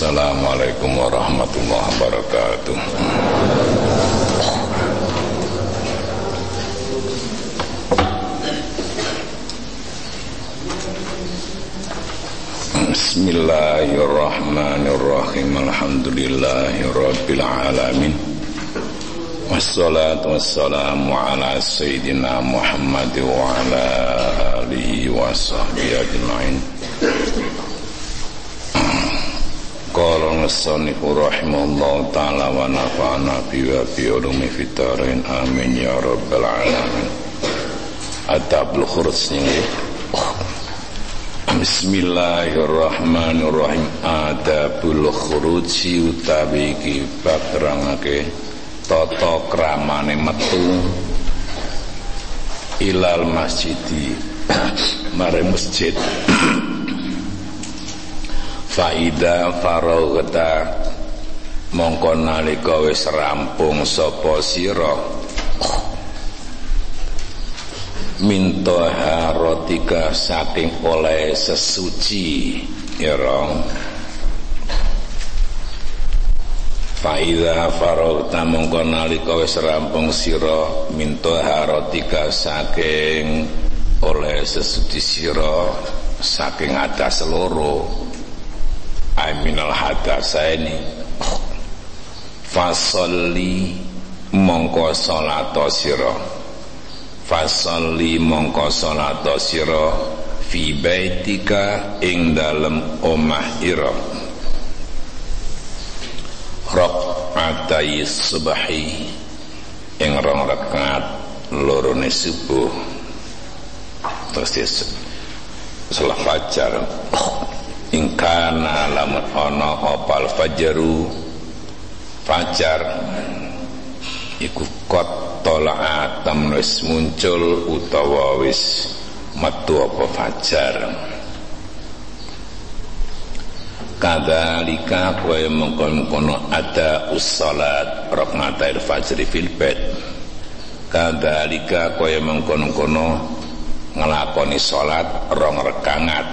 Assalamualaikum warahmatullahi wabarakatuh. Bismillahirrahmanirrahim. Alhamdulillahirabbil alamin Wassalatu wassalamu ala sayyidina Muhammad wa ala alihi wa sahbihi ajma'in Qala musanifu rahimahullah ta'ala wa nafa'ana bi wa bi ulumi fitarin. Amin ya rabbal alamin. Adabul khurus ini. Bismillahirrahmanirrahim. Adabul khuruji utawi iki bab terangake tata kramane metu ilal masjidi mare masjid faida faraghta mongko nalika wis rampung sapa sira? Minta harotika saking oleh sesuci ya rong. Faida farogta mongko nalika wis rampung sira minta harotika saking oleh sesuci sira saking atas loro aminal hadasaini fasalli mongko salata sira. Fasalli mongko salata sira fi baitika ing dalem omah ira. Atai subahi ing rong rakaat lorone subuh. Terus salat fajar ingkana lamun ana opal fajaru fajar iku kot tolak atam wis muncul utawa wis metu apa fajar. Kadzalika kowe mengkon-kono ada ussalat rakaatil fajri fil bait. Kadzalika kowe mengkon-kono ngelakoni salat rong rekangat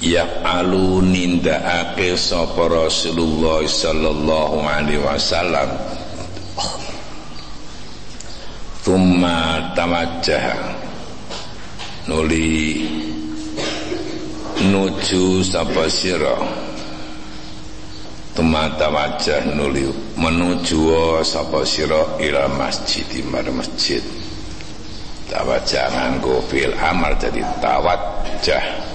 yaf'alu nindakake sapa Rasulullah sallallahu alaihi wasallam. Thumma tawajjah nuli nuju sapa sira? Thumma tawajjah nuli menuju sapa sira ila masjid mar masjid. Tawajjah nganggo fil amal jadi tawajjah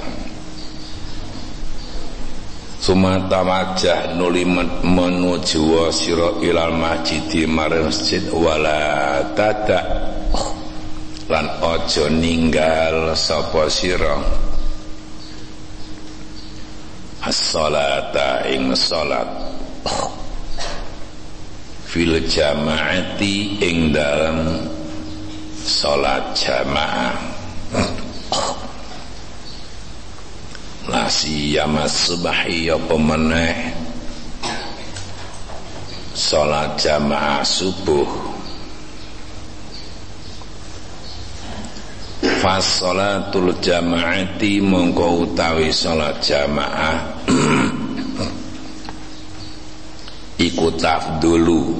Sumata wajah nuli menuju sira ilal masjid marang masjid. Wala tada lan ojo ninggal sapa sira. As-salata ing salat. Fil jamaati ing dalam salat jamaah lasiyama subahi apa meneh? Salat jamaah subuh. Fas salatul jamaati mongko utawi salat jamaah. Iku tafdulu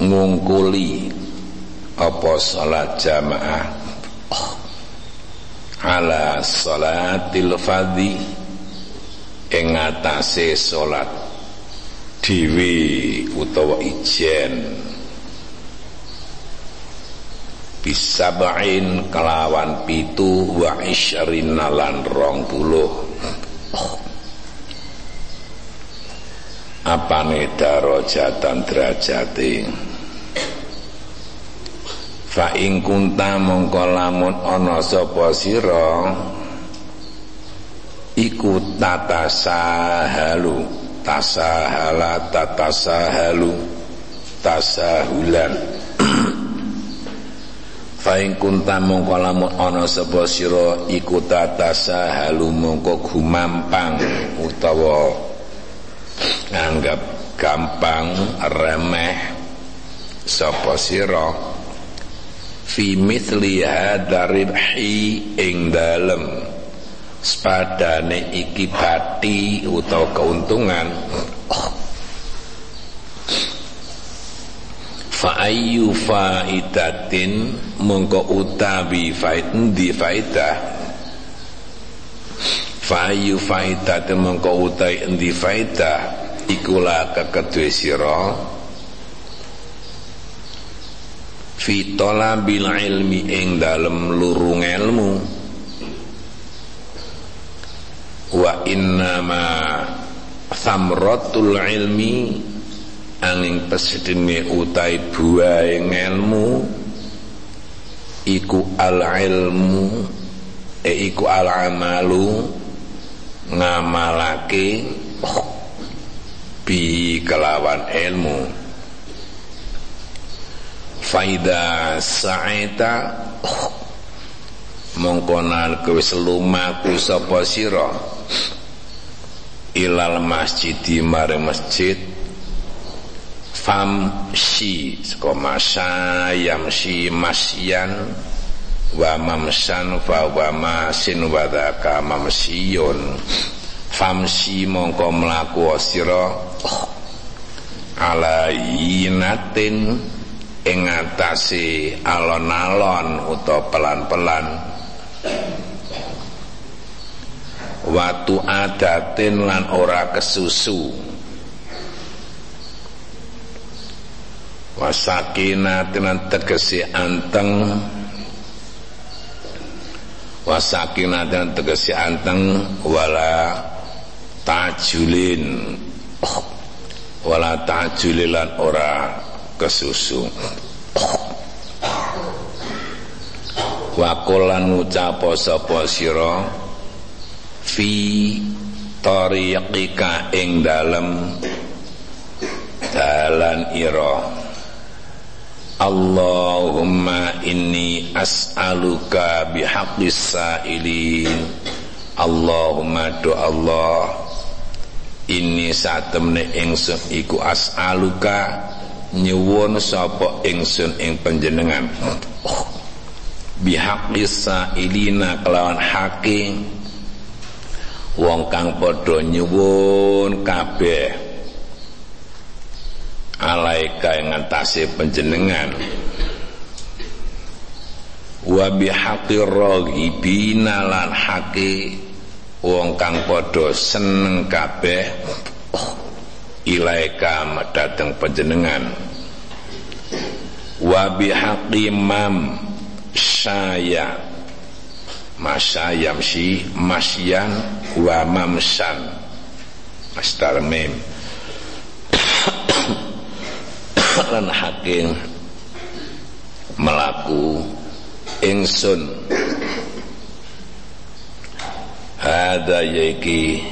ngungkuli apa salat jamaah ala salatil fadhi. Ing atase salat. Dhewe utawa ijen. Bisabain kelawan pitu wa isyarina lan rong puluh. Apane darajatan derajate fa ing kunta mongko lamun ana sapa sira iku tatasahalu tasahala tatasahalu tasahulan. Fa ing kunta mongko lamun ana sapa sira iku tatasahalu mongko gumampang utawa nganggap gampang remeh sapa sira fi mithli hadha ribhi ing dalem. Spadane iki bati utawa keuntungan. Fa ayyu faidatin mongko utawi faid di faidah? Fa ayyu faidatin mongko utawi endi faidah? Ikulah kekedue sira fi talabil ilmi ing dalem lurung ilmu. Wa innama thamratul ilmi angin pesedene utai buahe ilmu iku al ilmu e iku al amalu ngamalake bi kelawan ilmu faida sa'ita mongkonan kowe lumaku sapa sira? Ilal masjidi mare masjid. Famshi saka masya yamshi masyan wa mamsan fa wa masin wa dzaka mamsiyun. Famshi mongko mlaku sira? Ala yinatin ing atase alon-alon utawa pelan-pelan. Watu adatin lan ora kesusu. Wasakinatin tegesi anteng. Wasakinatin tegesi anteng wala tajulin. Wala tajulilan ora kesusu. Wakolan ngucapo sapa sira? Fi tariqika ing dalem dalan ira. Allahumma inni as'aluka bihaqqis sa'ilin. Allahumma do Allah ini satemne ingsun iku as'aluka nyuwun sapa ingsun ing panjenengan? Bihaqqis sa'ilina kelawan hake wong kang padha nyuwun kabeh. Alaika yang ngatasi penjenengan wa bihaqi raghibina lan haqi. Wong kang padha seneng kabeh ilaika madhateng panjenengan. Wa bihaqi saya. Masyayamsi masyan wa mamsan mastar mim. Lan hakim melaku ingsun. Hada yaiki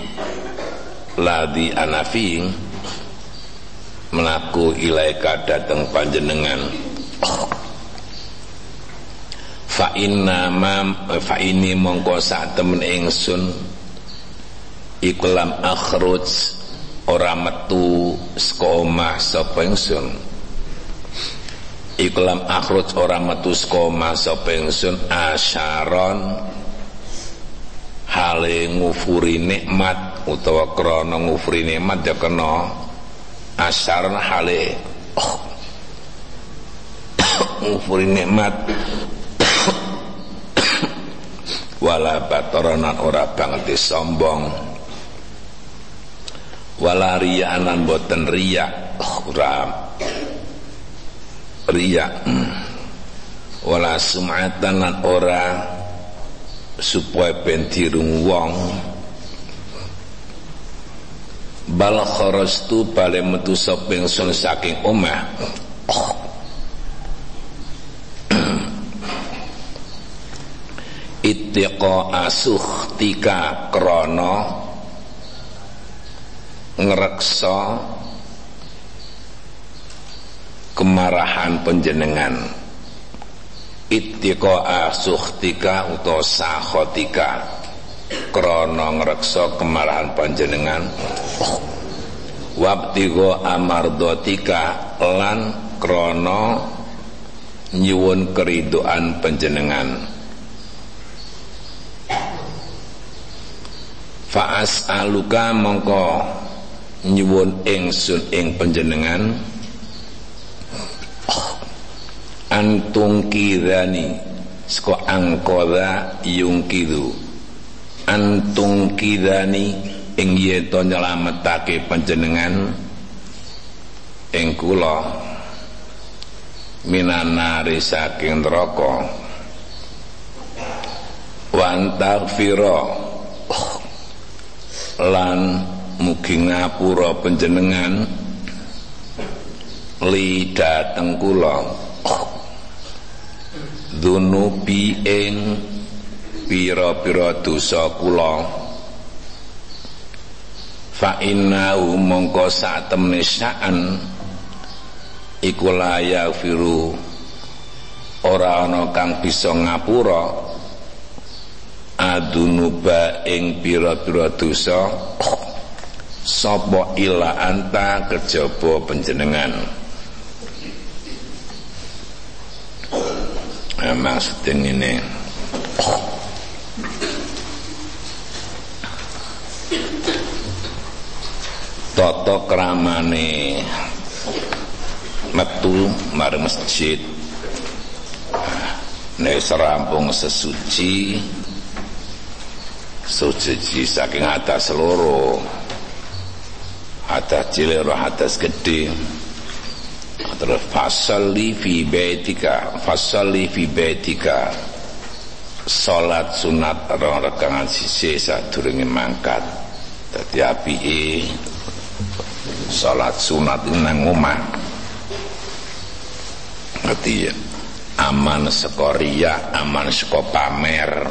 ladi anafi melaku ilaika datang panjenengan. Fa inna ma fa ini mongko sak temen ingsun ikulam akhruj ora metu saka omah sapa ingsun. Iklam akhruj ora metu saka masa pensiun asyaron hale ngufuri nikmat utawa krana ngufuri nikmat ya kena asyaron hale. Oh, ngufuri nikmat. Wala bataranan ora banget sombong wala riyaanan boten riya oh, ora. Riya wala sum'atan lan ora. Supaya pentirung wong bal kharastu bale metu sapa ingsun saking omah. Ittiqa asuhtika krana ngreksa kemarahan penjenengan. Ittiqa suhtika utawa sahotika krana ngreksa kemarahan panjenengan. Wabtigo amardotika lan krana nyuwun keridoan panjenengan. Fa'as aluka mongko nyuwun ingsun ing panjenengan. Antung kidani saka angkoda yungkidu antung kidani ing yen nyelametake panjenengan. Ing kula minanari saking neraka. Wan taghfira lan mugi ngapura panjenengan. Li dateng kula. Dunubi ing pira-pira dosa kula. Fa innahu mongko satemene sa'an iku firu ora ana kang bisa ngapura. Adunuba ing pira-pira dosa sapa ila anta kejaba panjenengan? Maksudnya ini toto keramane. Metu mari masjid. Nek serampung sesuci suci saking atas seluruh atas cilik roh atas gede terus fasalli fi baitika fasalli fi baitika. Salat sunat rong rekangan sisi sadurunge mangkat. Dadi apike salat sunat nang omah. Ngerti ya? Aman sekoria aman seko pamer.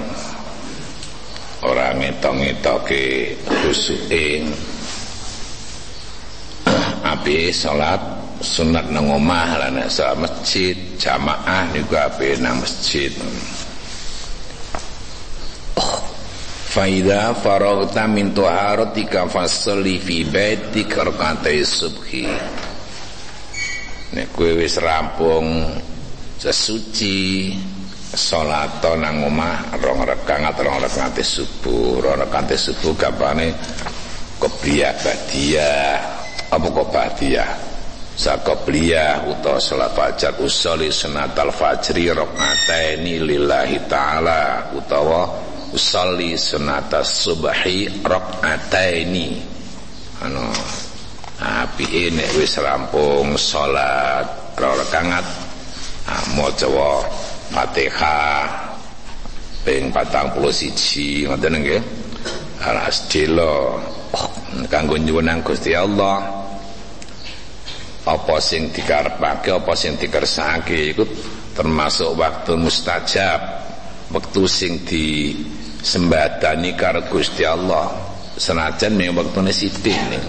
Ora ngetok-ngetoke khusuke api salat sunat nang omah lan salat masjid jamaah niku api nang masjid Faida faragta min tuharatika fasalli fi baitika rak'atai subhi. Nek kowe wis rampung sesuci salat nang omah rong rakaat rong rakaat subuh rong rakaat subuh kapane qobliyah badiyah apa kok badiyah sakobliyah utawa salat fajar usoli sunatal fajri rakaataini lillahi taala utawa usolli sunatas subhi rakaataini anu api nek wis rampung salat rakaat. Maca Fatihah ping 41 ngoten nggih. Alhamdulillah kanggo nyuwun Gusti Allah. Apa sing dikarepake apa sing dikersake iku termasuk waktu mustajab waktu sing disembadani karo Gusti Allah. Senajan ning wektune sithik ning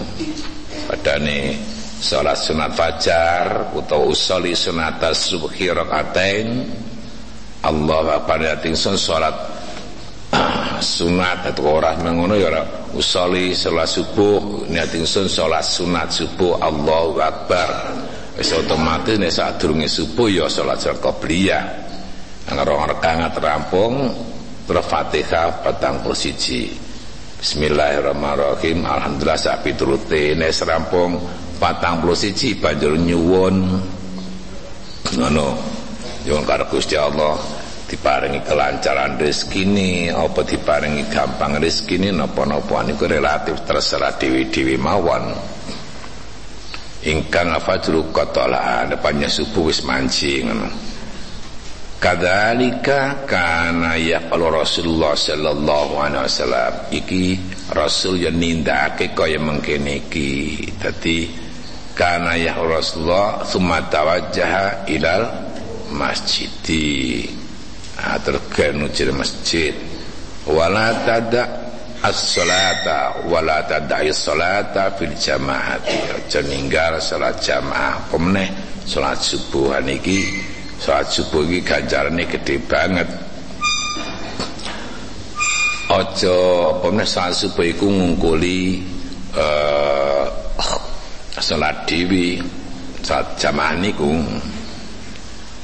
padane salat sunat fajar utawa usoli sunatas subhi rakaatain Allah Akbar ya tingsun salat sunat. Atau orang mengono ya usoli salat subuh. Niat tingsun salat sunat subuh Allahu Akbar. Wis otomatis nek sadurunge subuh ya salat qabliyah ana rong rakaat rampung terus Fatihah petang posisi Bismillahirrahmanirrahim. Alhamdulillah sak piturute nek rampung patang posisi banjur nyuwun. Ngono. Nyuwun karo Gusti Allah. Diparingi kelancaran rezeki ini apa diparingi gampang rezeki ini napa-napa niku relatif terserah dewi-dewi mawon. Ingkang fajru qatala depannya subuh wis mancing Kadzalika kana yaqulu Rasulullah sallallahu alaihi wasallam. Iki rasul yang nindakake kaya mengkene iki. Dadi kana ya Rasulullah summa tawajjaha ilal masjidi. Tergen ujir masjid. Wala tada as-salata wala tada as-salata fil jamaati. Aja ninggal salat jamaah. Pemeneh salat subuh niki salat subuh iki ganjarane gede banget. Aja pemeneh salat subuh iku ngungkuli uh, salat dewi salat jamaah niku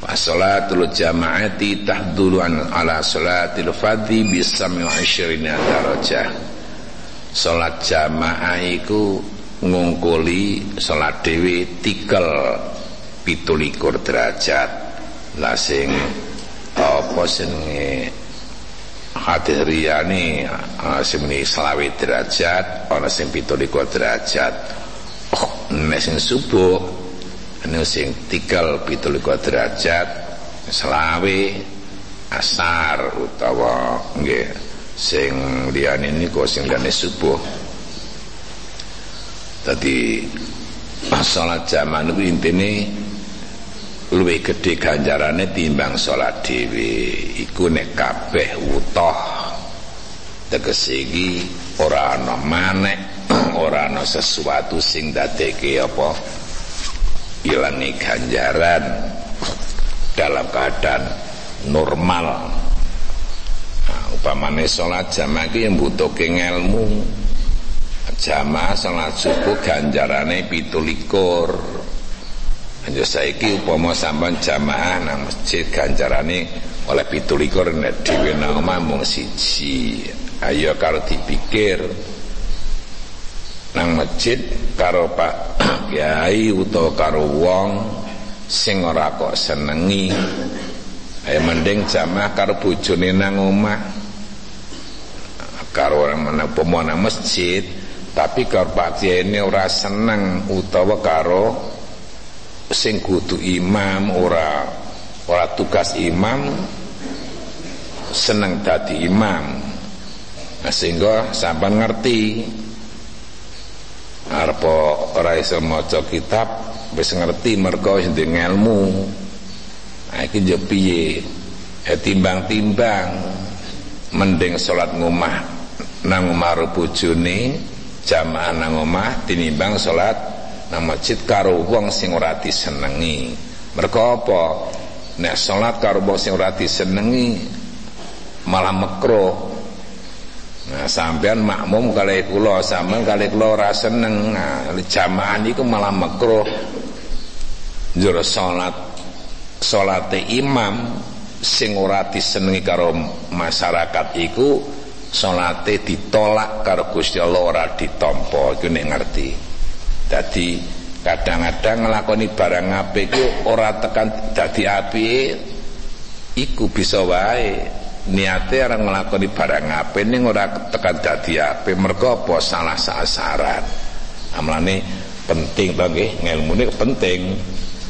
As-salatul jama'ati tahdulu ala salatil fadhi bisami wa isyirina darajah. Salat jamaah iku ngungkuli salat dhewe tikel 17 derajat lah sing apa senenge hadis riyane uh, sing selawe derajat ana sing 17 derajat. Oh nek sing subuh nek sing tikel 17 derajat selawe asar utawa nggih sing liyane niku sing liyane subuh. Dadi salat jamaah niku intine luwih gedhe ganjarane timbang salat dhewe. Iku nek kabeh utoh tegese iki ora ana manek ora ana sesuatu sing dadeke apa ilangi ganjaran dalam keadaan normal. Nah, upamane salat jamaah iki mbutuhke ilmu jamaah salat subuh ganjarane 17 Anjo saiki upama sampean jamaah nang masjid ganjarane oleh 17 nek dhewe nang omah mung siji. Ayo karo dipikir nang masjid karo Pak Kiai utawa karo wong sing ora kok senengi. Ayo mending jamaah karo bojone nang omah. Karo orang mana nang masjid tapi karo Pak Kiai ini ora seneng utawa karo sing kudu imam ora ora tugas imam seneng dadi imam. Nah, sehingga sampean ngerti. Arep ora iso maca kitab wis ngerti mergo wis ilmu nah iki yo piye? Ya timbang-timbang. Mending salat ngomah nang omah bojone jamaah nang omah tinimbang salat nang masjid karo wong sing ora disenengi. Mergo apa? Nek salat karo wong sing ora disenengi malah makruh nah sampean makmum kali kula sampean kali kula ora seneng. Nah jamaah niku malah makruh njur salat salate imam sing ora disenengi karo masyarakat iku salate ditolak karo Gusti Allah ora ditampa. Iku nek ngerti Jadi kadang-kadang ngelakoni barang apik iku ora tekan dadi apik iku bisa wae. Niate orang ngelakoni barang apik ning ora tekan dadi apik mergo apa salah sasaran? Amlane penting to nggih ngilmune penting.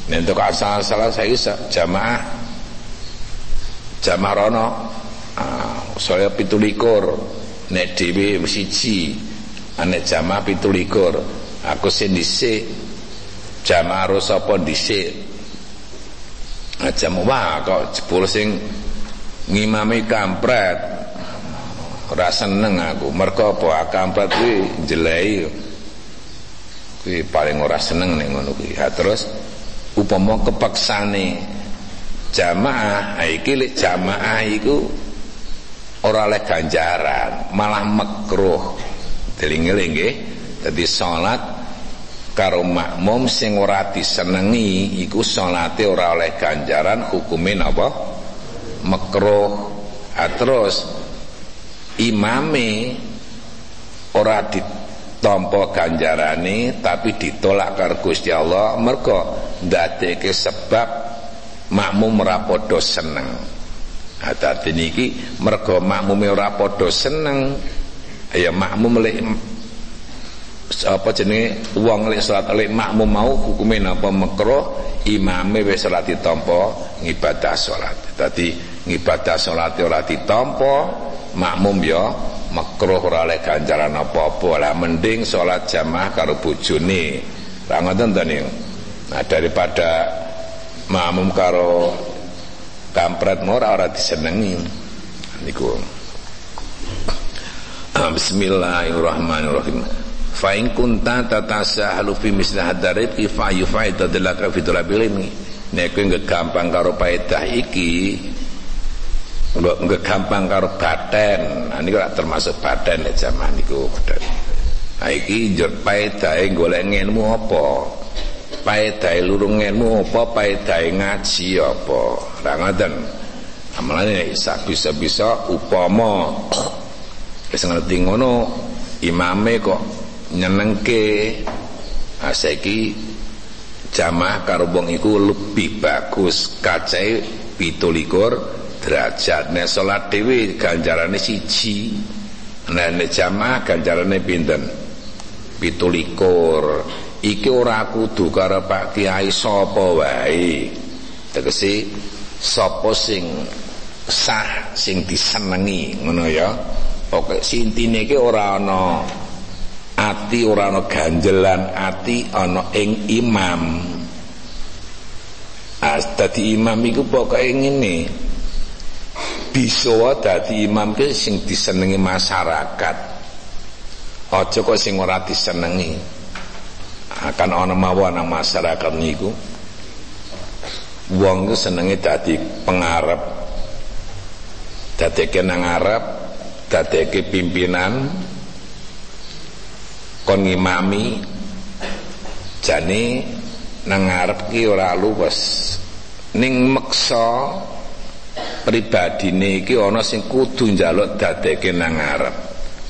Nek untuk asal-asalan bisa jamaah jamaah rono ah, saya pitulikur. Nek dhewe siji ane jamaah pitulikur aku sing dhisik. Jamaah sapa dhisik. Jam wah kok jebul sing ngimami kampret. Ora seneng aku. Mergo apa kampret kuwi jelehi. Kuwi paling ora seneng ning ngono kuwi. Ha terus upama kepaksane jamaah iki lek jamaah iku ora oleh ganjaran malah makruh. Deling-eling nggih dadi salat karo makmum sing ora disenengi iku salate ora oleh ganjaran hukume napa? Makruh. Terus imame ora ditampa ganjarane tapi ditolak karo Gusti Allah mergo ndadekake sebab makmum ora padha seneng. Ha dadi niki mergo makmume ora padha seneng ya makmum lek apa jenenge? Wong lek salat lek makmum mau hukume napa makruh imame wis salat ditampa ngibadah salat. Dadi ngibadah salat ora ditampa makmum ya makruh ora oleh ganjaran apa-apa. Lah mending salat jamaah karo bojone. Ra ngoten to nah daripada makmum karo kampret ora ora disenengi. Niku. Bismillahirrahmanirrahim fa in kunta tatasahalu fi misli hadarib fa yufaida dalaka fi talabil ilmi. Nek kowe gampang karo paedah iki nggak gampang karo baten nah, ini kalau termasuk baten nek zaman niku baten nah iki njur paedahe golek ilmu apa? Paedahe lurung ilmu apa? Paedahe ngaji apa? Ra ngoten. Amalane bisa bisa upama. Wis ngerti ngono imame kok nyenengke. Aseki jamaah karo wong iku lebih bagus. Kacae 17 derajat. Nek salat dhewe ganjarane siji. Nek jamaah ganjarane pinten? 17 iki ora kudu karo Pak Kiai sapa wae? Tegese sapa sing sah sing disenengi ngono ya? Pokoke sintine iki ora ana ati ora ana ganjelan ati ana ing imam. As dadi imam iku pokoke ngene. Bisa dadi imam ki sing disenengi masyarakat. Aja kok sing ora disenengi. Akan ana mawon nang masyarakat niku. Wong ku senenge dadi pengarep. Dadeke nang arep dadeke pimpinan kon ngimami jane nang ngarep ki ora luwes. Ning meksa pribadine iki ana sing kudu njaluk dadekke nang ngarep.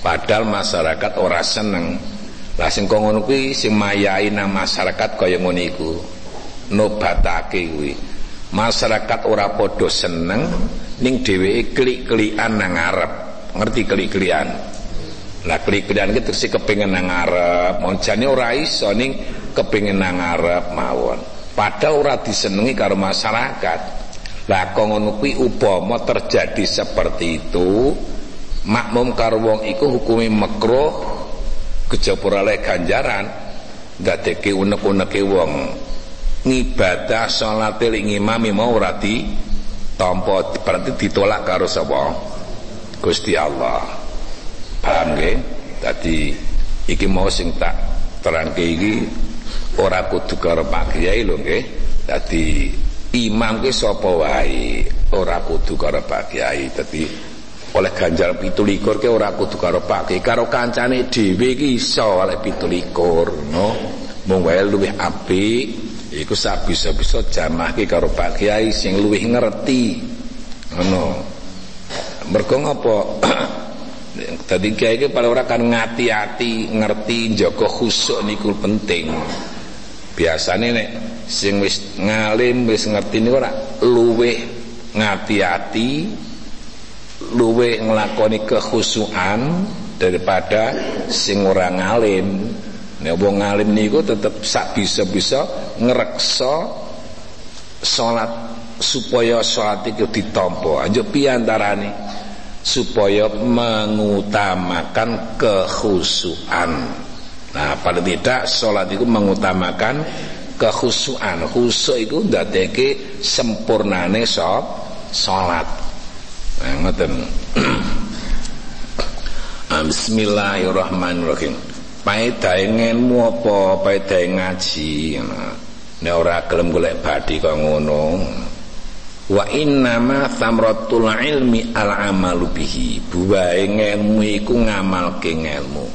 Padahal masyarakat ora seneng. Lah sing kok ngono kuwi sing mayahi nang masyarakat kaya ngono iku nobatake kuwi. Masyarakat ora padha seneng ning dheweke klik-klikan nang ngarep. Ngerti klik-klikan lah klik-klikan iki terus kepengin nang ngarep. Moncane ora iso ning kepengin nang ngarep mawon. Padahal ora disenengi karo masyarakat. Lah kok ngono kuwi upama terjadi seperti itu? Makmum karo wong iku hukumi makruh kejaba oleh ganjaran. Dadeke unek-uneke wong. Ngibadah salat ngimami mau ora di tampa berarti ditolak karo sapa? Gusti Allah paham nggih? Dadi iki mau sing tak terangke iki ora kudu karo Pak Kiai lho nggih. Dadi imam ki sapa wae ora kudu karo Pak Kiai. Dadi oleh ganjar pitulikur ke ora kudu karo Pak Kiai. Karo kancane dhewe ki iso oleh pitulikur no? Mung wae luwih apik iku sak bisa-bisa jamaah ki karo Pak Kiai sing luwih ngerti ngono. Mergo ngopo Tadi kiai iki paling ora kan ngati-ati ngerti jaga khusuk niku penting. Biasane nek sing wis ngalim wis ngerti niku ora luweh ngati-ati luweh nglakoni daripada sing ora ngalim. Nek wong ngalim niku tetep sak bisa-bisa ngreksa salat supaya salat iku ditampa. Anjuk piye antarane? Supaya mengutamakan kekhusuan. Nah, pada tidak sholat itu mengutamakan kekhusuan. Khusuk itu ndadeke sempurnane so, sholat. Nah, ngoten. Ah, bismillahirrahmanirrahim. Paedahe ngenmu apa? Paedahe ngaji. Nah, nek ora gelem golek badhe kok ngono wa innama thamratul ilmi al amalu bihi. Buahe ngelmu iku ngamalke ngelmu.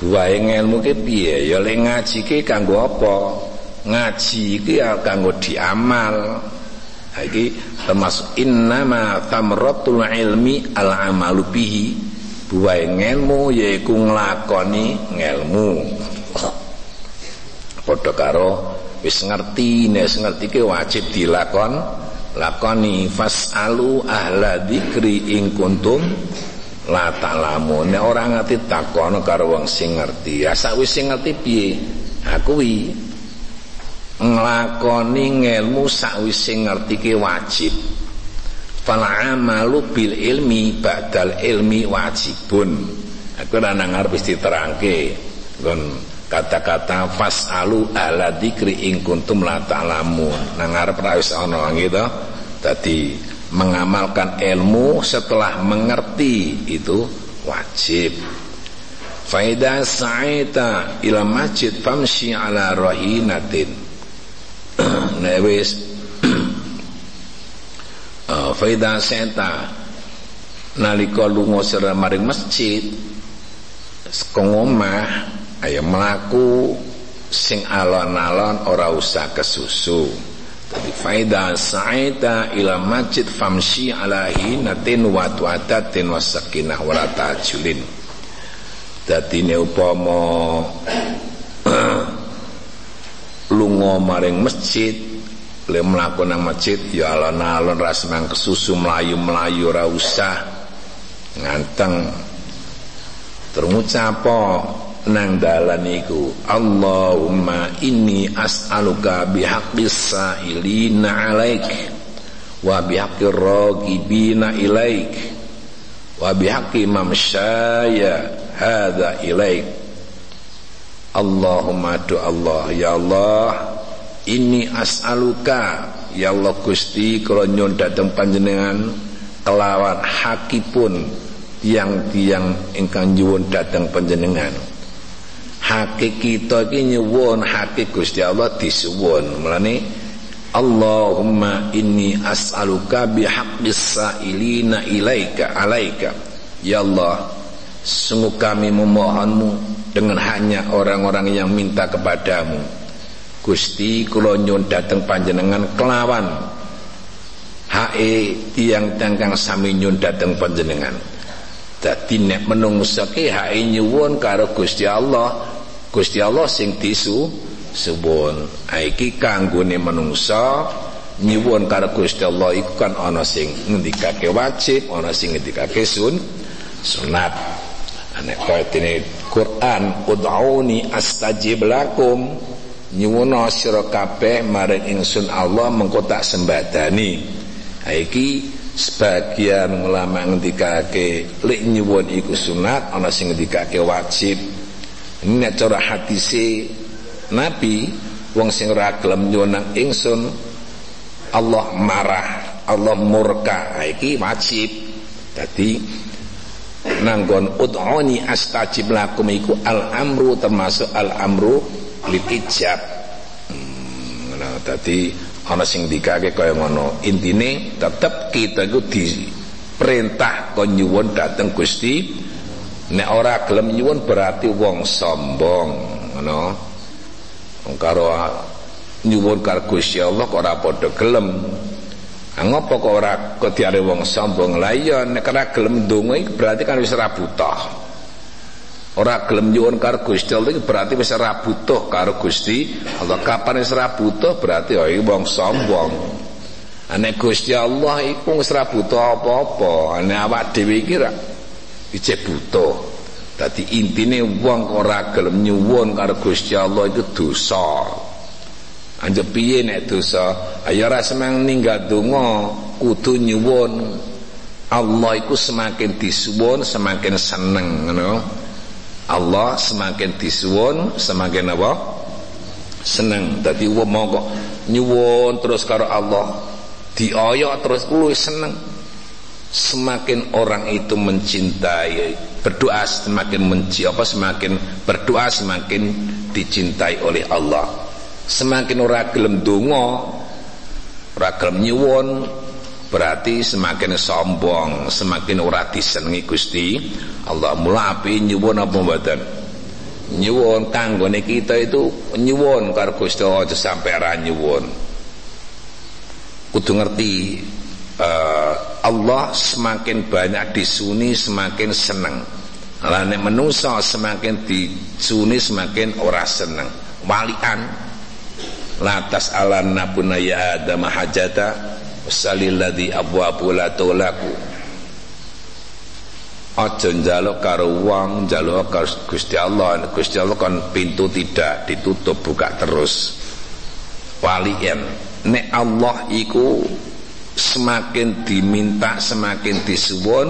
Buahe ngelmu ki piye? Ya le ngaji ki kanggo apa? Ngaji iki kanggo diamal. Iki termasuk innama thamratul ilmi al amalu bihi. Buahe ngelmu yaiku nglakoni ngelmu. Padha karo wis ngerti nek ngerti ke wajib dilakon lakoni fasalu ahla dzikri ing kuntum la ta'lamu nek ora ngerti takon karo wong sing ngerti. Ya wis sing ngerti piye? Aku wi nglakoni ngelmu sakwise ngerti ke wajib. Fal amalu bil ilmi badal ilmi wajibun. Aku ora nang arep diterangke. Nggon kata-kata fasalu ala dzikri in kuntum la ta'lamun. Nang arep ra wis ana gitu dadi mengamalkan ilmu setelah mengerti itu wajib. Faida sa'ita ila masjid famshi ala rahinatin. Nah wis. Uh, faida sa'ita nalika lunga sira maring masjid sekongomah ayo melaku sing alon-alon ora usah kesusu. Tapi faida sa'ita ila masjid famshi ala hinatin wa tuatatin wa sakinah wa tajulin dadi upama lunga maring masjid le mlaku nang masjid ya alon-alon nang kesusu melayu-melayu ora usah. Nganteng. Terucap nang dalan iku Allahumma inni as'aluka bihaqqis sa'ilina 'alaik wa bihaqqir raqibina ilaik wa bihaqqi mamsyaya hadza ilaik. Allahumma do Allah ya Allah ini as'aluka ya Allah Gusti kula dhateng panjenengan kelawan hakipun yang tiang ingkang nyuwun dhateng panjenengan haki kita iki nyuwun haki Gusti Allah disuwun. Mulane Allahumma inni as'aluka bihaqqis sa'ilina ilaika alaika. Ya Allah sungguh kami memohonmu dengan hanya orang-orang yang minta kepadamu. Gusti kula nyuwun panjenengan kelawan. Hae tiang tangkang sami nyuwun panjenengan. Dadi nek menungso ki hae nyuwun karo Gusti Allah Gusti Allah sing disu suwun. Iki kanggone menungso nyuwun karo Gusti Allah iku kan ana sing ngendikake wajib ana sing ngendikake sun sunat. Nek kaya Quran ud'auni astajib lakum nyuwuna sira kabeh maring ingsun Allah mengko tak sembadani. Iki sebagian ulama ngendikake lek nyuwun iku sunat ana sing ngendikake wajib ini cara hadise Nabi wong sing ora gelem nyuwun ingsun Allah marah Allah murka. Iki wajib. Dadi nanggon ud'uni astajib lakum. Iku al amru termasuk al amru lil ijab. Hmm, nah tadi ana sing dikake kaya ngono. Intine tetep kita iku diperintah kon nyuwun dateng Gusti nek ora gelem nyuwun berarti wong sombong ngono karo nyuwun karo Gusti Allah kok ora padha gelem Ngopo kok ora kok diare wong sombong? Lah iya nek ora gelem ndonga berarti kan wis ora butuh. Ora gelem nyuwun karo Gusti Allah iki berarti wis ora butuh karo Gusti Allah. Kapan wis ora butuh berarti iki wong sombong. Nek Gusti Allah iku wis ora butuh apa-apa. Nek awak dhewe iki ijek butuh. Dadi intine wong ora gelem nyuwun karo Gusti Allah itu dosa. Anjep piye nek dosa? Ayo ora semang ninggal donga kudu nyuwun. Allah iku semakin disuwun semakin seneng ngono. Allah semakin disuwun semakin apa? Seneng. Dadi wong mongko nyuwun terus karo Allah dioyok terus luwih seneng. Semakin orang itu mencintai berdoa semakin menci apa semakin berdoa semakin dicintai oleh Allah. Semakin ora gelem donga ora gelem nyuwun berarti semakin sombong semakin ora disenengi Gusti Allah. Mula api nyuwun apa mboten? Nyuwun kanggone kita itu nyuwun karo Gusti aja sampai ora nyuwun. Kudu ngerti uh, Allah semakin banyak disuni semakin seneng. Lah menungso semakin disuni semakin ora seneng. Walian. Lantas alanna ya adam hajata wasalilladzi abwabu la tulaku aja njaluk karo wong njaluk karo Gusti Allah. Gusti Allah kan pintu tidak ditutup buka terus. Walian. Nek Allah iku semakin diminta semakin disuwun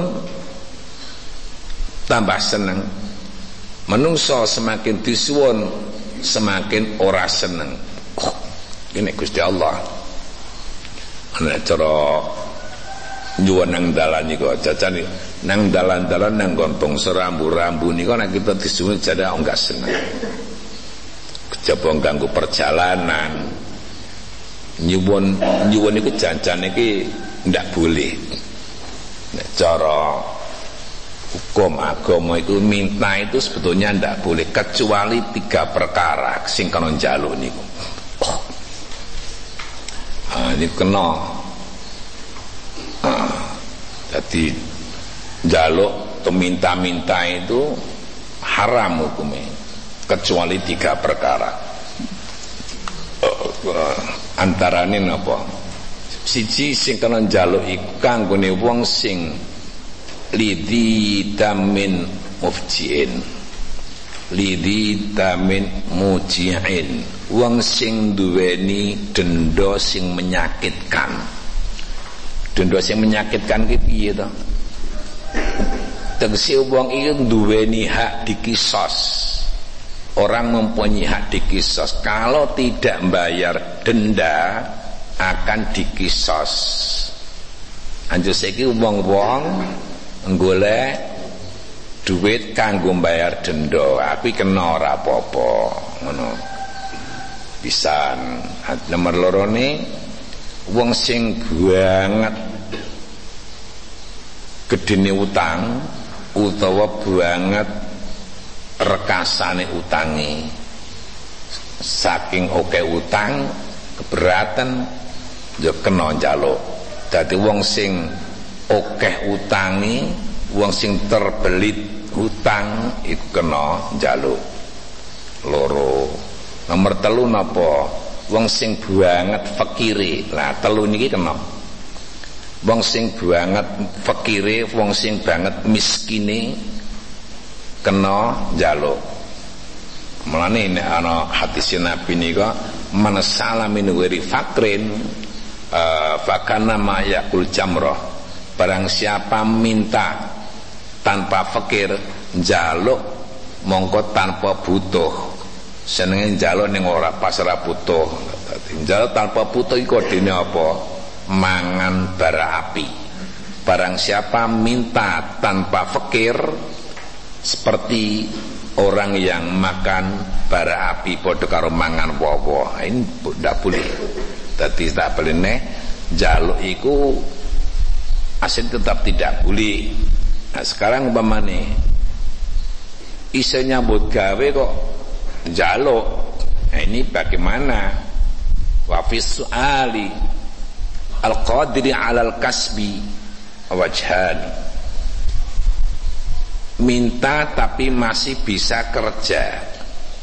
tambah seneng. Menungso semakin disuwun semakin ora seneng. Ini Gusti Allah. Ana cara nyuwun nang dalan niku jajane nang dalan-dalan nang gontong serambu-rambu niku nek kita disuwun jane enggak seneng. Kejaba ganggu perjalanan nyuwun nyuwun niku janjan iki ndak boleh. Nek cara hukum agama itu minta itu sebetulnya ndak boleh kecuali tiga perkara sing kana njaluk niku. Nah, ini kena. Ah, jadi jaluk minta-minta itu haram hukumnya kecuali tiga perkara. Antara ini apa siji sing kena njaluk iku kanggone wong sing lidi damin mufjiin. Lidi damin mujiin. Wong sing duweni denda sing menyakitkan. Denda sing menyakitkan ki piye to? Tegese wong iki duweni hak dikisos orang mempunyai hak dikisos. Kalau tidak membayar denda akan dikisos. Anjur saiki wong-wong golek duit kanggo bayar denda. Aku kena apa-apa ngono. Pisan. Nomor loro ne wong sing banget gedene utang utawa banget rekasane utangi. Saking oke utang keberatan ya kena njaluk. Dadi wong sing oke utangi wong sing terbelit hutang iku kena njaluk. Loro. Nomor telu napa? Wong sing banget fakire lah telu niki kena. Wong sing banget fakire wong sing banget miskine kena jaluk melane nek ana hadis Nabi nika man salamin wiri fakrin uh, fakana ma yakul jamrah. Barang siapa minta tanpa fakir jaluk mongko tanpa butuh. Senenge jaluk ning ora pasrah butuh. Jaluk tanpa butuh iku dene apa? Mangan bara api. Barang siapa minta tanpa fakir seperti orang yang makan bara api podo karo mangan wowo ini tidak boleh. Jadi tidak boleh jaluk iku asin tetap tidak boleh. Nah sekarang umpamane iso nyambut gawe kok jaluk. Nah, ini bagaimana? Wafis suali al-qadiri alal kasbi wajhan minta tapi masih bisa kerja.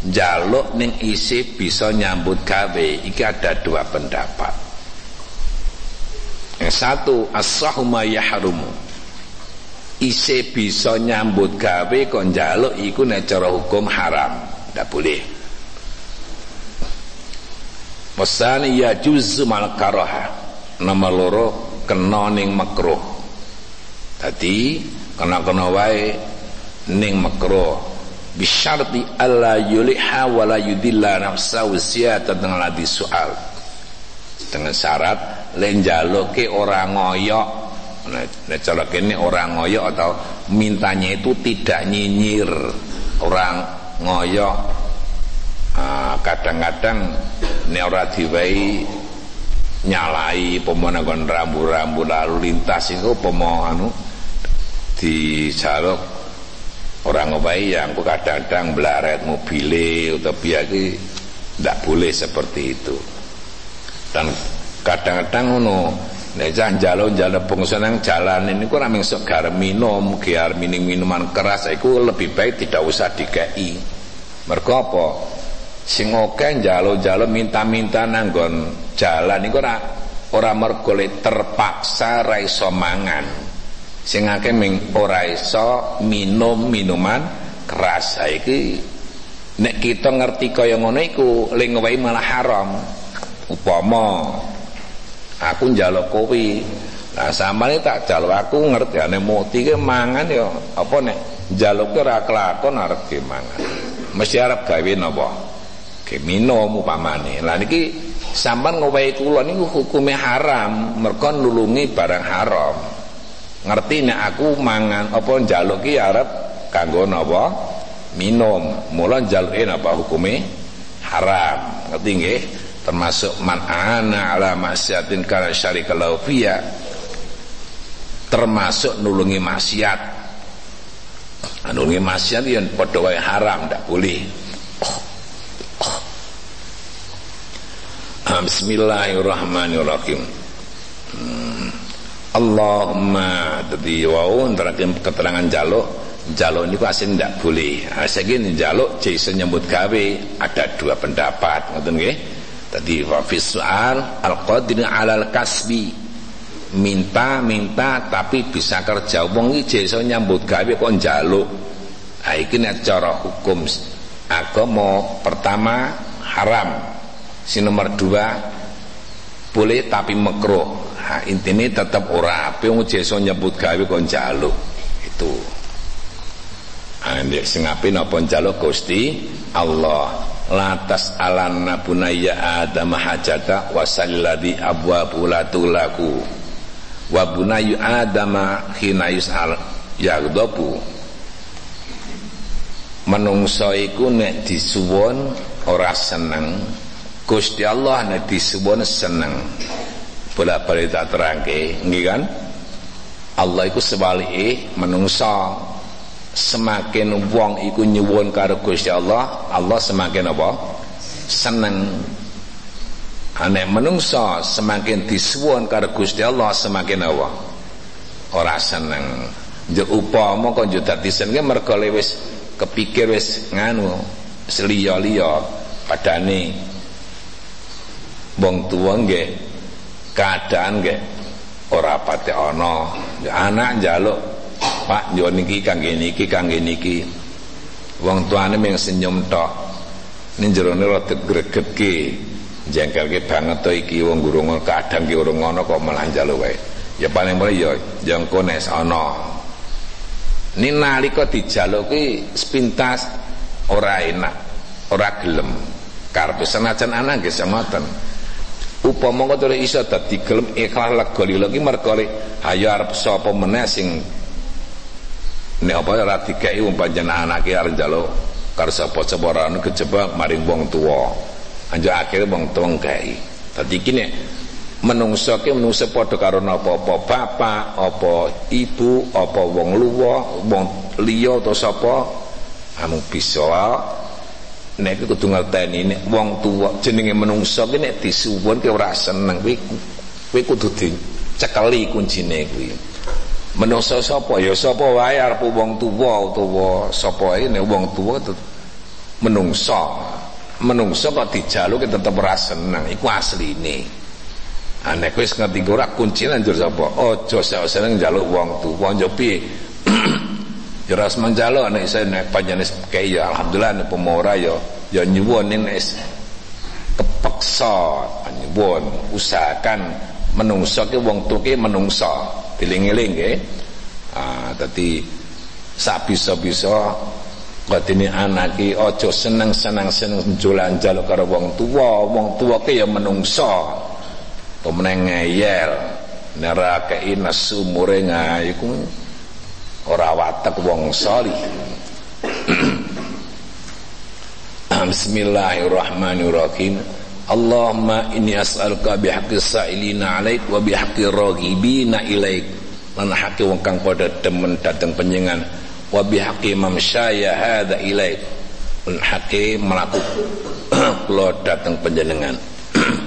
Jaluk ning isi bisa nyambut gawe. Iki ada dua pendapat. Yang satu as-sahuma yahrumu. Isi bisa nyambut gawe kon jaluk iku nek cara hukum haram. Ndak boleh. Wasani ya juzu mal karaha. Nomor loro kena ning makruh. Tadi kena-kena wae ning makruh bisyarti alla yuliha wala yudilla nafsa ziyatan dengan ladi soal. Dengan syarat len ke orang ngoyok. Nek cara kene orang ngoyok atau mintanya itu tidak nyinyir. Orang ngoyok. Ah, kadang-kadang nek ora diwai nyalai pemonagon rambu-rambu lalu lintas itu pemohon anu dijaluk orang ngopai yang kadang-kadang belaret mobile atau biaki tidak boleh seperti itu. Dan kadang-kadang ngono nek jalo jalo pengsunang jalan ini kok rameng sok gar minum giar mining minuman keras itu lebih baik tidak usah dikei mergo apa? Sing oke jalo-jalo minta-minta nanggon jalan iku ora ora mergo terpaksa ra mangan sing akeh ming ora iso minum minuman keras. Iki nek kita ngerti kaya ngono iku ling wae malah haram. Upama aku njaluk kowe nah samane tak jaluk aku ngerti. Ane muti ke mangan ya apa nek njaluk ora kelakon arep ke mangan. Mesti arep gawe napa? Ke minum upamane. Lah niki sampean ngowahi kula niku hukume haram. Merkon nulungi barang haram ngerti nek aku mangan apa njaluk ki arep kanggo napa? Minum. Mula njaluke napa hukume? Haram. Ngerti nggih? Termasuk man ana ala maksiatin kana syarika fiya. Termasuk nulungi maksiat. Nulungi maksiat yang padha wae haram ndak boleh. Bismillahirrahmanirrahim. Hmm. Allahumma dadi wau nterake keterangan jaluk jaluk niku asing ndak boleh. Nah, saiki jaluk iso nyambut gawe ada dua pendapat ngoten nggih. Tadi wa fi su'al al-qadir 'alal kasbi. Minta minta tapi bisa kerja wong iki iso nyambut gawe kok njaluk. Ha iki nek cara hukum agama pertama haram. Si nomor dua boleh tapi makruh. Ha intine tetap ora ape wong iso nyambut gawe kok njaluk. Itu. Andek sing ape napa njaluk Gusti Allah. Latas alanna bunayya Adam hajata wasalladi abwabu latulaku. Wa bunayyu Adam khina yus'al yaghdabu. Menungso iku nek disuwun ora seneng. Gusti Allah nek disuwun seneng. Bola-bali tak terangke, nggih kan? Allah iku sebalike menungso semakin wong iku nyuwun karo Gusti Allah, Allah semakin apa? Seneng. Ane menungso semakin disuwun karo Gusti Allah semakin apa? Ora seneng. Njek upama kok njek dadi seneng mergo wis kepikir wis nganu seliya-liya padane wong tuwa nggih keadaan nggih ora pate ana anak njaluk Pak yo niki kangge niki kangge niki. Wong tuane mung senyum tok. Ning jerone rada gregetke. Jengkelke banget to iki wong guru ngono kadang ki urung ngono kok malah njaluk wae. Ya paling mulai ya jengko nek ana. Ni nalika dijaluk ki sepintas ora enak, ora gelem. Karepe senajan anak nggih ngoten. Upama kok iso dadi gelem ikhlas lega lila ki mergo ayo arep sapa meneh sing Nek apa ora dikeki wong panjenengan anake arep njaluk karo sapa-sapa ora kejebak maring wong tuwa. Anjo akhire wong tuwa ngkei. Dadi iki nek menungso ki menungso padha karo napa-apa bapak, apa ibu, apa wong luwa, wong liya atau sapa anu bisa nek kudu ngerteni nek wong tuwa jenenge menungso ki nek disuwun ki ora seneng kuwi kuwi kudu dicekeli kuncine kuwi. Menungso sapa? Ya sapa wae arep wong tuwa utawa sapa ae nek wong tuwa menungso menungso kok dijaluke tetep ora seneng iku asline. Nek wis ngerti ora kunci njur sapa? Aja seneng njaluk wong tuwa yo piye ras menjaluk nek saya nek panjenengan kaya ya alhamdulillah nek pemora ya ya nyuwun nek kepeksa nyuwun usahakan menungso ki wong tuke menungso diling-iling nggih ah dadi sak bisa-bisa Kadene anake aja seneng-seneng seneng njulan jaluk karo wong tuwa, wong tuwa ke ya menungso. Pemeneng ngeyel, neraka nasu murenga iku ora watek wong salih. Bismillahirrahmanirrahim. Allahumma inni as'aluka bihaqqis sa'ilina alaik wa bihaqqi raghibina ilaik. Lan haqqi wong kang padha demen dateng panjenengan wa bihaqqi mamsyaya hadza ilaik. Lan haqqi mlaku kula dateng panjenengan